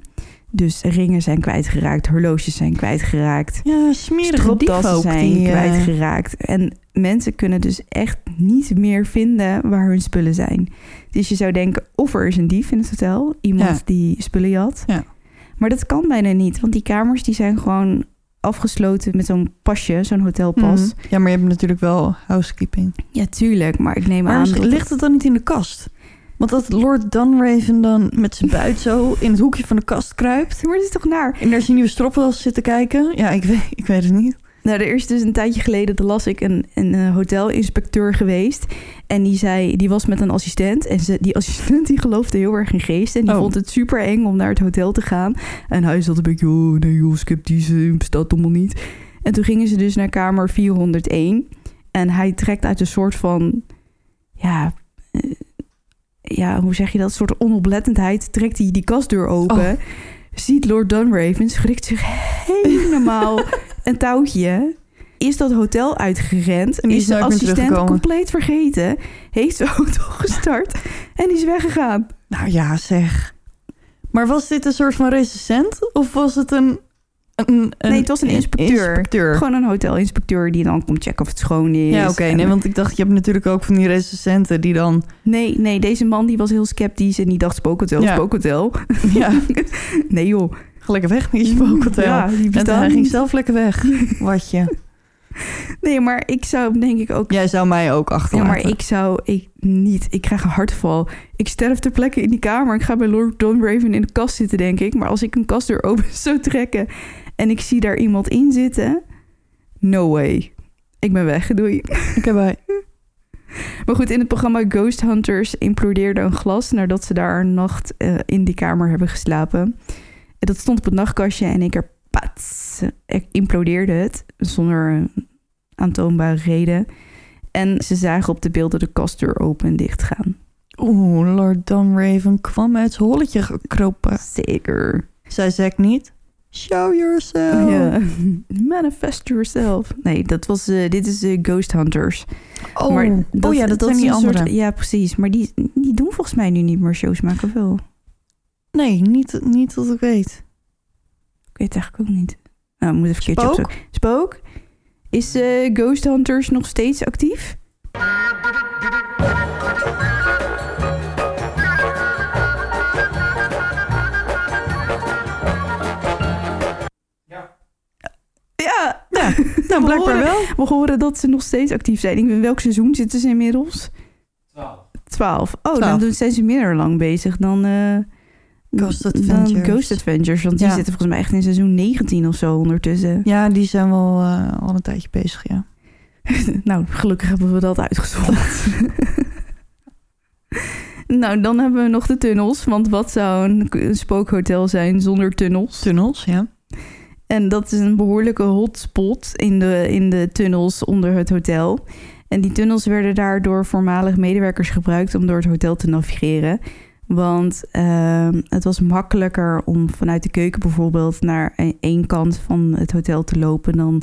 Dus ringen zijn kwijtgeraakt, horloges zijn kwijtgeraakt...
Ja, smerige ook.
zijn
Die, eh,
kwijtgeraakt. En mensen kunnen dus echt niet meer vinden waar hun spullen zijn. Dus je zou denken, of er is een dief in het hotel. Iemand
Ja.
die spullen jat.
Ja.
Maar dat kan bijna niet, want die kamers die zijn gewoon afgesloten met zo'n pasje, zo'n hotelpas.
Mhm. Ja, maar je hebt natuurlijk wel housekeeping.
Ja, tuurlijk. Maar ik neem
Maar
aan...
ligt het dan niet in de kast? Want dat Lord Dunraven dan met zijn buit zo in het hoekje van de kast kruipt.
Maar het is toch naar?
En daar je nieuwe stropdas zitten kijken. Ja, ik weet, ik weet het niet.
Nou, er is dus een tijdje geleden, daar las ik een, een eh, hotelinspecteur geweest. En die zei, die was met een assistent. En ze, die assistent die geloofde heel erg in geest. En die
Oh.
vond het super eng om naar het hotel te gaan. En hij zat een beetje, oh nee joh, sceptisch, eh, bestaat allemaal niet. En toen gingen ze dus naar kamer 401. En hij trekt uit een soort van, ja, eh, ja, hoe zeg je dat? Een soort onoplettendheid trekt hij die kastdeur open.
Oh.
Ziet Lord Dunraven, schrikt zich helemaal een touwtje. Is dat hotel uitgerend.
En is
de assistent compleet vergeten. Heeft zijn auto gestart en is weggegaan.
Nou ja, zeg. Maar was dit een soort van recensent? Of was het een... een, een
Nee, het was een inspecteur.
inspecteur.
Gewoon een hotelinspecteur die dan komt checken of het schoon is.
Ja, oké.
En-
nee, want ik dacht, je hebt natuurlijk ook van die recensenten die dan...
nee, nee, deze man die was heel sceptisch en die dacht spookhotel,
Ja.
spookhotel.
Ja,
Nee joh.
ga lekker weg met je spookhotel.
Ja, die
en hij ging zelf lekker weg. Watje.
Nee, maar ik zou denk ik ook
Jij zou mij ook
Ja,
achterlaten.
maar ik zou ik niet. Ik krijg een hartval. Ik sterf ter plekke in die kamer. Ik ga bij Lord Dunraven in de kast zitten, denk ik. Maar als ik een kastdeur open zou trekken en ik zie daar iemand in zitten, no way. Ik ben weg, doei.
Ik heb bij.
Maar goed, in het programma Ghost Hunters implodeerde een glas nadat ze daar een nacht eh, in die kamer hebben geslapen. En dat stond op het nachtkastje en ik er pats, er implodeerde het zonder aantoonbare reden. En ze zagen op de beelden de kastdeur open en dicht gaan.
Oeh, Lord Dunraven kwam uit zijn holletje gekropen.
Zeker.
Zij Zack niet. Show yourself.
Ja. Manifest yourself. Nee, dat was, eh, dit is eh, Ghost Hunters.
Oh,
Maar
oh ja, dat, zijn
is
die andere.
soort- ja, precies. Maar die, die doen volgens mij nu niet meer shows maken, of wel?
Nee, niet, niet dat ik weet.
Ik weet het eigenlijk ook niet. Nou, we moeten even een keertje
Spook?
opzoeken. Spook? Is eh, Ghost Hunters nog steeds actief? Ja.
Nou
We
blijkbaar
horen-
wel.
We horen dat ze nog steeds actief zijn. Ik weet, welk seizoen zitten ze inmiddels?
12.
12. Oh, dan zijn ze minder lang bezig dan, eh,
Ghost
dan
Adventures.
Ghost Adventures. Want die
Ja.
zitten volgens mij echt in seizoen 19 of zo ondertussen.
Ja, die zijn wel eh, al een tijdje bezig, ja.
nou, gelukkig hebben we dat uitgezocht. nou, dan hebben we nog de tunnels. Want wat zou een, een spookhotel zijn zonder tunnels?
Tunnels, ja.
En dat is een behoorlijke hotspot in de, in de tunnels onder het hotel. En die tunnels werden daar door voormalig medewerkers gebruikt om door het hotel te navigeren. Want ehm, het was makkelijker om vanuit de keuken bijvoorbeeld naar e- één kant van het hotel te lopen dan,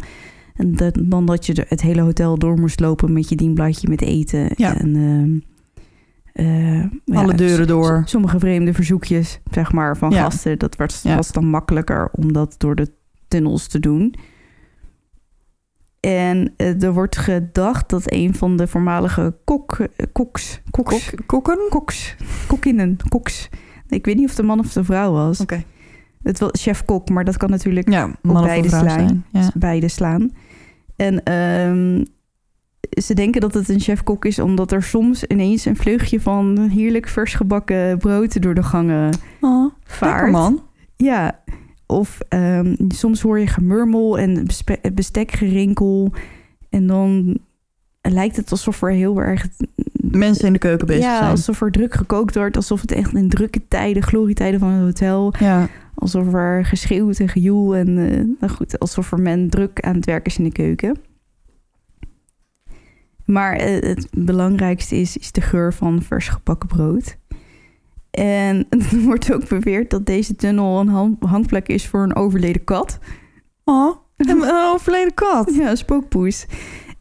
dan dat je het hele hotel door moest lopen met je dienbladje met eten.
Ja.
En, ehm, eh,
Alle
ja,
deuren door.
Sommige vreemde verzoekjes, zeg maar, van
Ja.
gasten. Dat was,
Ja.
was dan makkelijker om dat door de tunnels te doen. En eh, er wordt gedacht dat een van de voormalige kok, eh, koks, koks,
Kok- kokken?
koks, kokkinnen, koks. Ik weet niet of een man of de vrouw was.
Oké.
Het was chef-kok, maar dat kan natuurlijk
Ja, man of
beide
vrouw
slaan.
Ja.
beide slaan. En ehm, ze denken dat het een chef-kok is, omdat er soms ineens een vleugje van heerlijk vers gebakken brood door de gangen
Oh, lekker
vaart.
man.
Ja, of ehm, soms hoor je gemurmel en bestekgerinkel. En dan lijkt het alsof er heel erg...
Mensen in de keuken bezig
ja,
zijn.
alsof er druk gekookt wordt. Alsof het echt in drukke tijden, glorietijden van het hotel...
Ja,
Alsof er geschreeuwd en gejoel en eh, nou goed, alsof er men druk aan het werk is in de keuken. Maar eh, het belangrijkste is, is de geur van vers gebakken brood. En er wordt ook beweerd dat deze tunnel een hang- hangplek is voor een overleden kat.
Oh, een een overleden kat.
Ja, een spookpoes.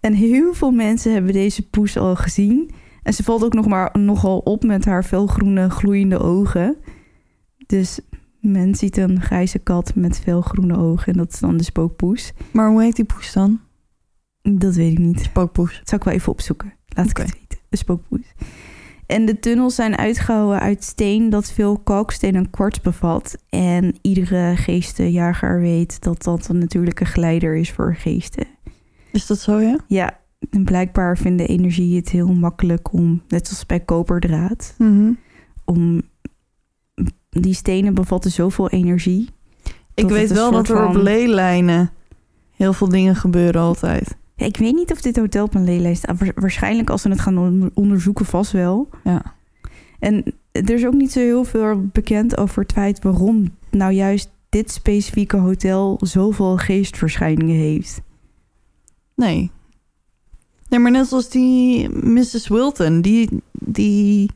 En heel veel mensen hebben deze poes al gezien. En ze valt ook nog maar nogal op met haar felgroene gloeiende ogen. Dus men ziet een grijze kat met felgroene ogen. En dat is dan de spookpoes.
Maar hoe heet die poes dan?
Dat weet ik niet.
Spookpoes.
Dat zou ik wel even opzoeken. Laat ik het weten. De spookpoes. En de tunnels zijn uitgehouwen uit steen dat veel kalksteen en kwarts bevat. En iedere geestenjager weet dat dat een natuurlijke geleider is voor geesten.
Is dat zo, ja?
Ja, en blijkbaar vinden energie het heel makkelijk om, net als bij koperdraad,
Mhm.
om die stenen bevatten zoveel energie.
Ik weet wel dat er op leelijnen heel veel dingen gebeuren altijd.
Ja, ik weet niet of dit hotel op een leelijst staat. Waarschijnlijk als ze het gaan onder- onderzoeken vast wel.
Ja.
En er is ook niet zo heel veel bekend over het feit waarom nou juist dit specifieke hotel zoveel geestverschijningen heeft.
Nee. Nee, maar net zoals die Mrs. Wilton, die, die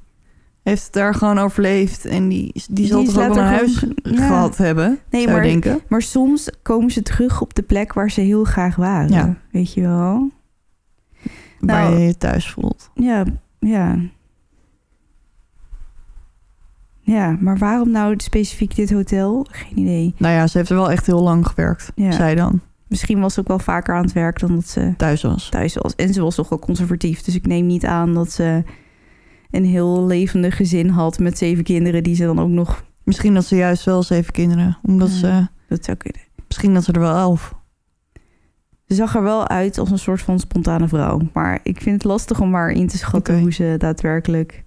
heeft het daar gewoon overleefd. En die, die zal
Die
toch ook wel een huis
ja.
gehad hebben,
Nee, maar,
denken.
maar soms komen ze terug op de plek waar ze heel graag waren.
Ja.
Weet je wel?
Waar
nou-
je je thuis voelt.
Ja, ja. Ja, maar waarom nou specifiek dit hotel? Geen idee.
Nou ja, ze heeft er wel echt heel lang gewerkt,
Ja.
zij dan,
Misschien was ze ook wel vaker aan het werk dan dat ze
thuis was.
thuis was. En ze was toch wel conservatief. Dus ik neem niet aan dat ze een heel levendig gezin had met zeven kinderen die ze dan ook nog...
Misschien dat ze juist wel zeven kinderen, omdat
Ja.
ze,
Dat zou kunnen.
misschien dat ze er wel elf.
Ze zag er wel uit als een soort van spontane vrouw. Maar ik vind het lastig om maar in te schatten hoe ze daadwerkelijk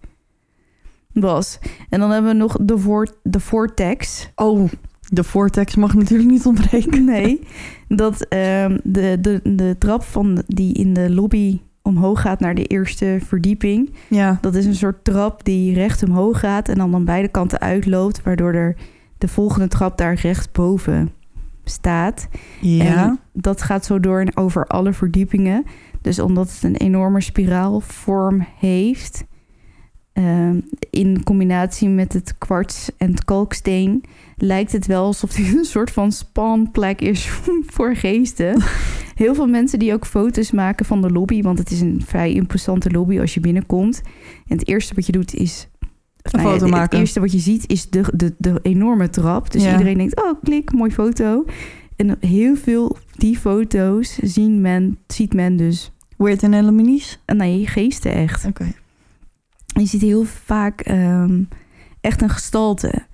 was. En dan hebben we nog de, voor, de Vortex.
Oh, de vortex mag natuurlijk niet ontbreken.
Nee, dat ehm, de, de, de trap van die in de lobby omhoog gaat naar de eerste verdieping.
Ja,
Dat is een soort trap die recht omhoog gaat en dan aan beide kanten uitloopt, waardoor er de volgende trap daar rechtsboven staat.
ja.
En dat gaat zo door en over alle verdiepingen. Dus omdat het een enorme spiraalvorm heeft, ehm, in combinatie met het kwarts en het kalksteen, lijkt het wel alsof het een soort van spanplek is voor geesten. Heel veel mensen die ook foto's maken van de lobby, want het is een vrij imposante lobby als je binnenkomt. En het eerste wat je doet is.
Een
nou
foto
het-
maken.
Het eerste wat je ziet is de, de, de enorme trap. Dus
Ja.
iedereen denkt, oh klik, mooi foto. En heel veel die foto's zien men, ziet men dus,
Weird en Elaminies?
eh, nee, geesten echt.
Oké.
Je ziet heel vaak ehm, echt een gestalte.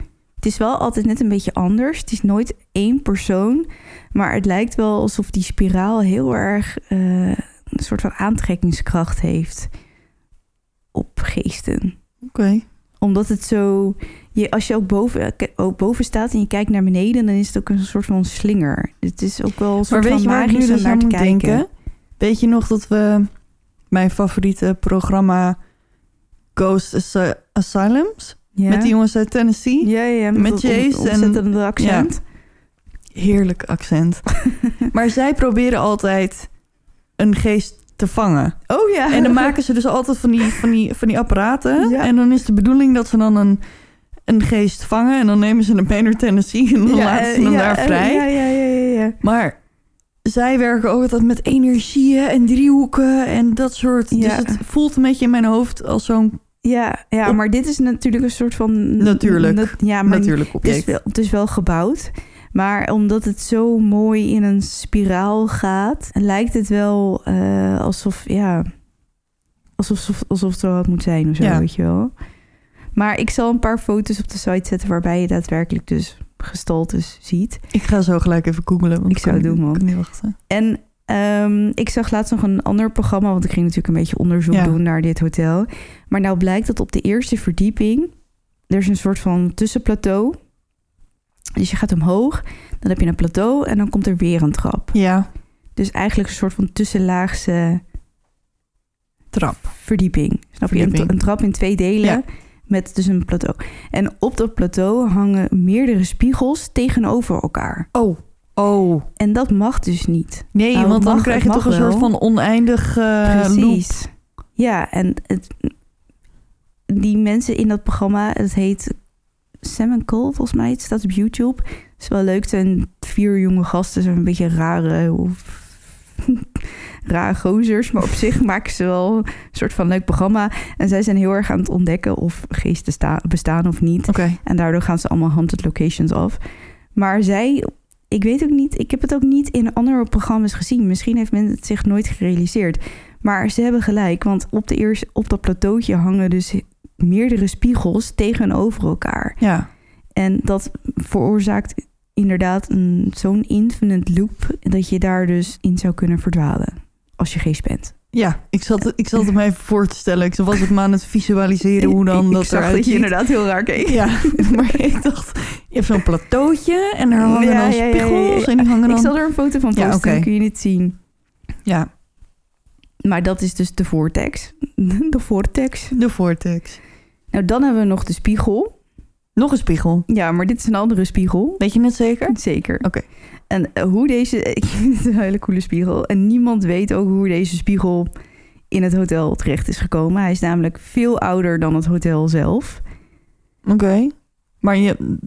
Het is wel altijd net een beetje anders. Het is nooit één persoon. Maar het lijkt wel alsof die spiraal heel erg eh, een soort van aantrekkingskracht heeft op geesten.
Oké.
Omdat het zo. Je, als je ook boven, ook boven staat en je kijkt naar beneden, dan is het ook een soort van slinger. Het is ook wel een
Maar
soort
weet
van
je waar ik
magisch om
dus
naar te
moet
kijken.
denken? Weet je nog dat we mijn favoriete programma Ghost Asy- Asylums...
Ja?
met die jongens uit Tennessee...
ja, ja,
met Jace en-
ontzettende accent.
Heerlijk accent. maar zij proberen altijd een geest te vangen.
Oh ja.
En dan maken ze dus altijd van die, van die, van die apparaten.
Ja.
En dan is de bedoeling dat ze dan een, een geest vangen. En dan nemen ze hem mee naar Tennessee en dan
Ja,
laten ze
eh,
hem
ja,
daar
eh,
vrij.
Ja, ja, ja, ja, ja.
Maar zij werken ook altijd met energieën en driehoeken en dat soort.
Ja.
Dus het voelt een beetje in mijn hoofd als zo'n
Ja, ja, maar dit is natuurlijk een soort van...
Natuurlijk.
nat- ja, maar
natuurlijk
het is, wel, het is wel gebouwd. Maar omdat het zo mooi in een spiraal gaat... lijkt het wel eh, alsof, ja... Alsof, alsof het zo wat moet zijn of zo,
Ja.
weet je wel. Maar ik zal een paar foto's op de site zetten... waarbij je daadwerkelijk dus gestaltes ziet.
Ik ga zo gelijk even googlen. Want
Ik zou het doen, man.
kan niet wachten.
En ehm, ik zag laatst nog een ander programma, want ik ging natuurlijk een beetje onderzoek
Ja.
doen naar dit hotel. Maar nou blijkt dat op de eerste verdieping, er is een soort van tussenplateau. Dus je gaat omhoog, dan heb je een plateau en dan komt er weer een trap.
Ja,
Dus eigenlijk een soort van tussenlaagse
trap.
verdieping. Snap je? Een, trap in twee delen
Ja.
met dus een plateau. En op dat plateau hangen meerdere spiegels tegenover elkaar.
Oh, oh.
En dat mag dus niet.
Nee,
Nou,
want dan krijg je toch een soort van oneindig loop.
Precies. Ja, en het, die mensen in dat programma, het heet Sam Cole, volgens mij. Het staat op YouTube. Het is wel leuk. Zijn vier jonge gasten, zijn een beetje rare, of, rare gozers. Maar op zich maken ze wel een soort van leuk programma. En zij zijn heel erg aan het ontdekken of geesten sta- bestaan of niet.
Oké.
En daardoor gaan ze allemaal haunted locations af. Maar zij, ik weet ook niet, ik heb het ook niet in andere programma's gezien. Misschien heeft men het zich nooit gerealiseerd. Maar ze hebben gelijk, want op, de eerste, op dat plateautje hangen dus meerdere spiegels tegenover elkaar.
Ja.
En dat veroorzaakt inderdaad een, zo'n infinite loop dat je daar dus in zou kunnen verdwalen als je geest bent.
Ja, ik zat, ik zat het me even voor te stellen. Ik was het maar aan het visualiseren hoe dan
ik
dat
zag
eruit
dat je
ziet.
inderdaad heel raar keek.
Ja, maar ik dacht, je hebt zo'n plateautje en daar hangen
Ja,
dan
ja,
spiegels
ja,
en die hangen dan...
Ik zal er een foto van posten, dan kun je het zien.
Ja,
Maar dat is dus de vortex. De vortex.
de vortex.
Nou, dan hebben we nog de spiegel.
Nog een spiegel.
Ja, maar dit is een andere spiegel.
Weet je het zeker?
Zeker.
Oké.
En eh, hoe deze... Ik vind het een hele coole spiegel. En niemand weet ook hoe deze spiegel in het hotel terecht is gekomen. Hij is namelijk veel ouder dan het hotel zelf.
Oké. Maar je...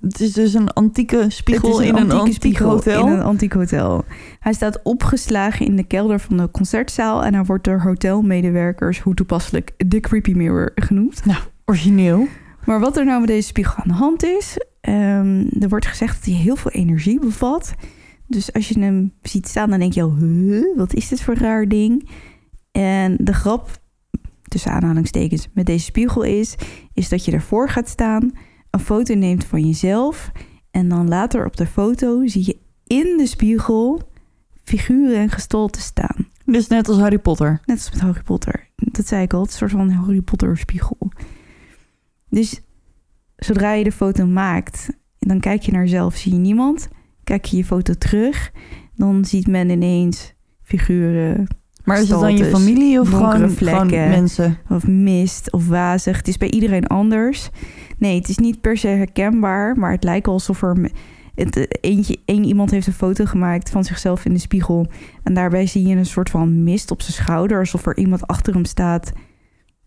Het is dus een antieke spiegel in een
antieke
antiek
spiegel
hotel.
In een antiek hotel. Hij staat opgeslagen in de kelder van de concertzaal... en hij wordt door hotelmedewerkers, hoe toepasselijk, de Creepy Mirror genoemd.
Origineel.
Maar wat er nou met deze spiegel aan de hand is... ehm, er wordt gezegd dat hij heel veel energie bevat. Dus als je hem ziet staan, dan denk je al... "Huh, wat is dit voor een raar ding? En de grap, tussen aanhalingstekens, met deze spiegel is... is dat je ervoor gaat staan, een foto neemt van jezelf... en dan later op de foto zie je in de spiegel figuren en gestalten staan.
Dus net als Harry Potter.
Net als met Harry Potter. Dat zei ik al, het is een soort van Harry Potter spiegel. Dus zodra je de foto maakt, dan kijk je naar jezelf, zie je niemand. Kijk je je foto terug, dan ziet men ineens figuren
Maar is het dan je familie of gewoon, gewoon
vlekken.
mensen?
of mist of wazig. Het is bij iedereen anders. Nee, het is niet per se herkenbaar, maar het lijkt wel alsof er... Het, eh, eentje, één iemand heeft een foto gemaakt van zichzelf in de spiegel. En daarbij zie je een soort van mist op zijn schouder. Alsof er iemand achter hem staat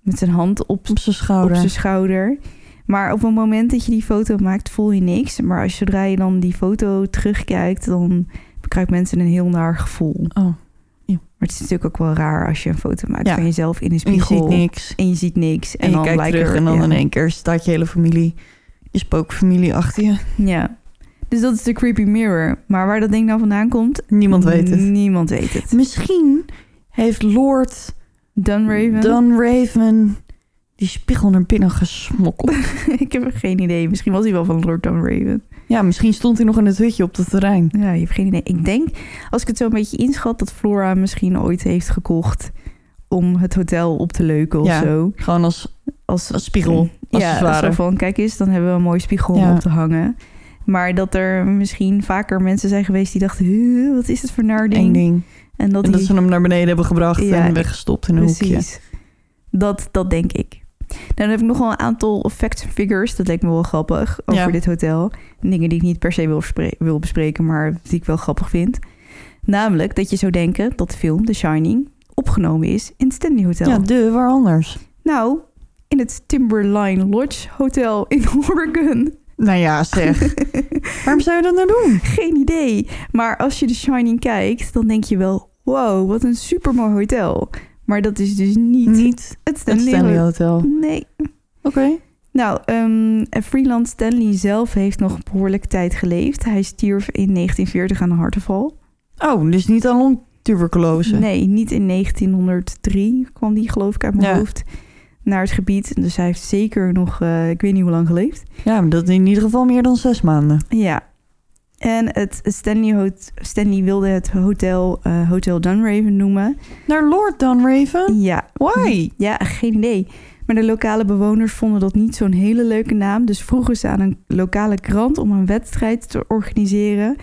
met zijn hand op,
Op zijn
op
schouder.
zijn schouder. Maar op het moment dat je die foto maakt, voel je niks. Maar als zodra je dan die foto terugkijkt, dan krijgt mensen een heel naar gevoel.
Oh,
Maar het is natuurlijk ook wel raar als je een foto maakt
Ja.
van jezelf in een
en je
spiegel.
ziet niks.
En je ziet niks.
En, je
dan
kijkt terug
er-
en dan
ja.
in één keer staat je hele familie, je spookfamilie achter je.
Ja. Dus dat is de creepy mirror. Maar waar dat ding nou vandaan komt...
Niemand weet het.
Niemand weet het.
Misschien heeft Lord
Dunraven?
Dunraven die spiegel naar binnen gesmokkeld.
ik heb geen idee. Misschien was hij wel van Lord Dunraven.
Ja, misschien stond hij nog in het hutje op het terrein.
Ja, je hebt geen idee. Ik denk, als ik het zo een beetje inschat... dat Flora misschien ooit heeft gekocht... om het hotel op te leuken of
Ja.
zo.
Gewoon als,
Als,
als spiegel, als
ja, zo van, kijk eens, dan hebben we een mooi spiegel om
Ja.
op te hangen. Maar dat er misschien vaker mensen zijn geweest die dachten... "Huh, wat is het voor naar ding?
Eén ding.
En dat,
En dat
die-
ze hem naar beneden hebben gebracht
Ja,
en weggestopt in een hoekje.
Precies. Dat, dat denk ik. Dan heb ik nog wel een aantal facts en figures. Dat lijkt me wel grappig over
Ja.
dit hotel. Dingen die ik niet per se wil, wil bespreken, maar die ik wel grappig vind. Namelijk dat je zou denken dat de film The Shining opgenomen is in het Stanley Hotel.
Ja, de, waar anders?
Nou, in het Timberline Lodge Hotel in Oregon.
Nou ja, zeg. Waarom zou je dat nou doen?
Geen idee. Maar als je The Shining kijkt, dan denk je wel... Wow, wat een supermooi hotel. Maar dat is dus niet,
Niet
het
het
Stanley,
Stanley
Hotel. Nee,
Oké.
Nou, ehm Freeland Stanley zelf heeft nog een behoorlijke tijd geleefd. Hij stierf in 1940 aan een hartaanval.
Oh, dus niet aan longtuberculose.
Nee, niet in 1903 kwam die geloof ik uit mijn
Ja.
hoofd naar het gebied. Dus hij heeft zeker nog, eh, ik weet niet hoe lang geleefd.
Ja, maar dat in ieder geval meer dan zes maanden.
Ja. En het Stanley, Hot- Stanley wilde het hotel eh, Hotel Dunraven noemen.
Naar Lord Dunraven?
Ja.
Why?
Ja, geen idee. Maar de lokale bewoners vonden dat niet zo'n hele leuke naam. Dus vroegen ze aan een lokale krant om een wedstrijd te organiseren.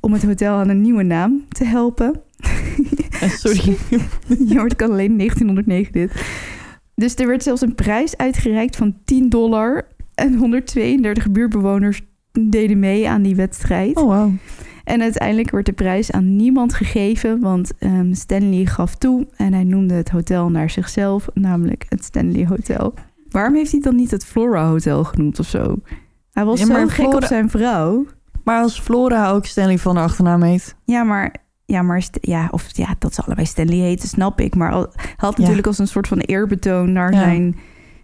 Om het hotel aan een nieuwe naam te helpen.
Eh, Sorry.
Je hoort ik al alleen in 1909 dit. Dus er werd zelfs een prijs uitgereikt van 10 dollar. En 132 buurtbewoners deden mee aan die wedstrijd.
Oh, wow.
En uiteindelijk werd de prijs aan niemand gegeven, want ehm, Stanley gaf toe en hij noemde het hotel naar zichzelf, namelijk het Stanley Hotel. Waarom heeft hij dan niet het Flora Hotel genoemd of zo? Hij was
Ja,
zo gek
Flora-
op zijn vrouw.
Maar als Flora ook Stanley van de achternaam heet.
Ja, maar, ja, maar ja, of, ja, dat ze allebei Stanley heten, snap ik. Maar al- had
Ja.
natuurlijk als een soort van eerbetoon naar
Ja.
zijn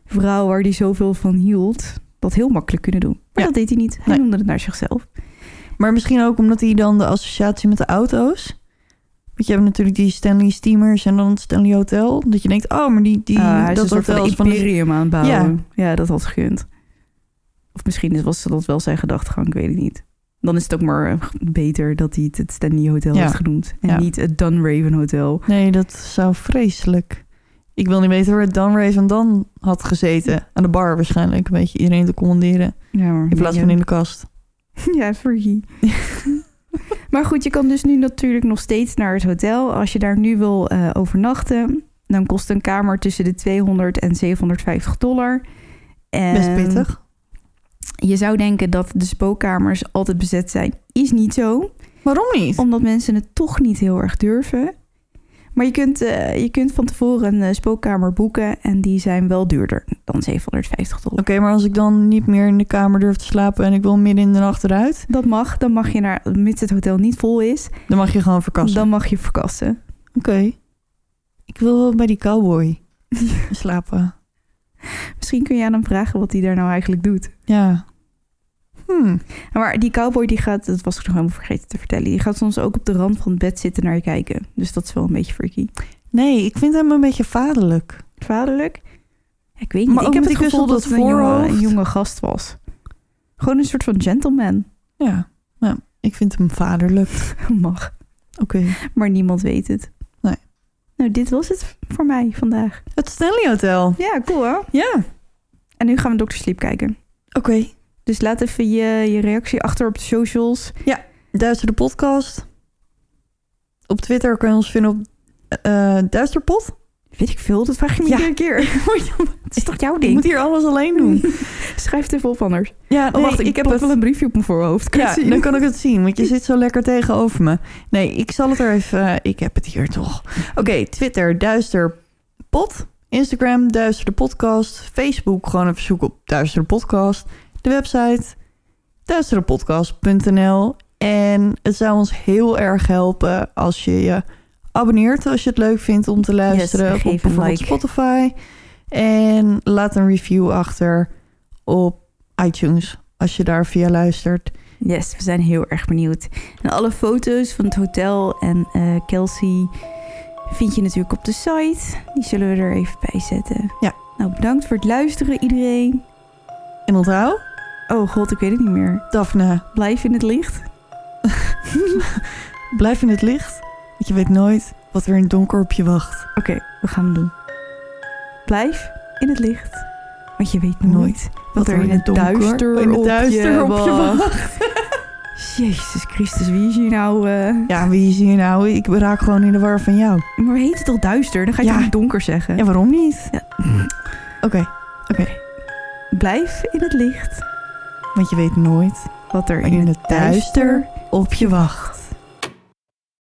vrouw waar hij zoveel van hield, dat heel makkelijk kunnen doen. Maar
Ja.
dat deed hij niet. Hij
Nee.
noemde het naar zichzelf.
Maar misschien ook omdat hij dan de associatie met de auto's. Want je hebt natuurlijk die Stanley Steamers en dan het Stanley Hotel. Dat je denkt, oh, maar die, die
Ah, hij is
dat
een soort van imperium aan het bouwen.
Ja.
Ja. dat had gekund. Of misschien was dat wel zijn gedachtegang, ik weet het niet. Dan is het ook maar eh, beter dat hij het het Stanley Hotel
Ja.
heeft genoemd. En
Ja.
niet het Dunraven Hotel.
Nee, dat zou vreselijk. Ik wil niet weten waar Dan Raven dan had gezeten. Aan de bar waarschijnlijk. Een beetje iedereen te commanderen.
Ja, maar
In plaats van in de kast.
Ja, freaky. maar goed, je kan dus nu natuurlijk nog steeds naar het hotel. Als je daar nu wil eh, overnachten, dan kost een kamer tussen de 200 en 750 dollar. En
Best pittig.
Je zou denken dat de spookkamers altijd bezet zijn. Is niet zo,
Waarom niet?
omdat mensen het toch niet heel erg durven. Maar je kunt, eh, je kunt van tevoren een eh, spookkamer boeken en die zijn wel duurder dan 750 dollar.
Oké, maar als ik dan niet meer in de kamer durf te slapen en ik wil midden in de nacht eruit,
Dat mag, dan mag je naar, mits het hotel niet vol is,
dan mag je gewoon verkassen.
dan mag je verkassen.
Oké. Ik wil wel bij die cowboy slapen.
Misschien kun je aan hem vragen wat hij daar nou eigenlijk doet.
Ja. Hmm.
Maar die cowboy die gaat, dat was ik nog helemaal vergeten te vertellen, die gaat soms ook op de rand van het bed zitten naar je kijken. Dus dat is wel een beetje freaky.
Nee, ik vind hem een beetje vaderlijk.
Vaderlijk? Ja, ik weet niet.
Maar
ik heb het gevoel dat het een jonge, een jonge gast was. Gewoon een soort van gentleman.
Ja. ja. Ik vind hem vaderlijk.
Mag.
Oké.
Maar niemand weet het.
Nee.
Nou, dit was het voor mij vandaag.
Het Stanley Hotel.
Ja, cool hè?
Ja.
En nu gaan we Dr. Sleep kijken.
Oké.
Dus laat even je, je reactie achter op de socials.
Duister de podcast. Op Twitter kan je ons vinden op eh Duisterpot.
Weet ik veel, dat vraag je me
Ja.
iedere keer. Het is toch jouw
Ik
ding?
moet hier alles alleen doen.
Schrijf het even op anders.
Ja,
Oh,
nee,
wacht, ik,
ik heb het.
wel een briefje op mijn voorhoofd. Kan
Ja, dan kan ik het zien, want je zit zo lekker tegenover me. Nee, ik zal het er even... ik heb het hier toch. Oké, Twitter, Duisterpot. Instagram, Duister de Podcast. Facebook, gewoon even zoeken op Duister de Podcast. De website, duisterdepodcast.nl. En het zou ons heel erg helpen als je je abonneert... als je het leuk vindt om te luisteren op
een
bijvoorbeeld
like.
Spotify. En laat een review achter op iTunes... als je daar via luistert.
Yes, we zijn heel erg benieuwd. En alle foto's van het hotel en eh, Kelsey vind je natuurlijk op de site. Die zullen we er even bij zetten.
Ja.
Nou, bedankt voor het luisteren iedereen.
En onthoud,
Oh god, ik weet het niet meer.
Daphne,
Blijf in het licht.
blijf in het licht. Want je weet nooit wat er in het donker op je wacht.
Oké, we gaan het doen. Blijf in het licht. Want je weet nooit wat er in het
donker-
duister,
in het
op, je
op je
wacht. Jezus Christus, wie is hier nou... eh?
Ja, wie is hier nou? Ik raak gewoon in de war van jou.
Maar we heet het toch duister? Dan ga je
Ja.
toch donker zeggen?
Ja, waarom niet?
Ja.
Oké,
Blijf in het licht.
Want je weet nooit
Wat er
in het duister op je wacht.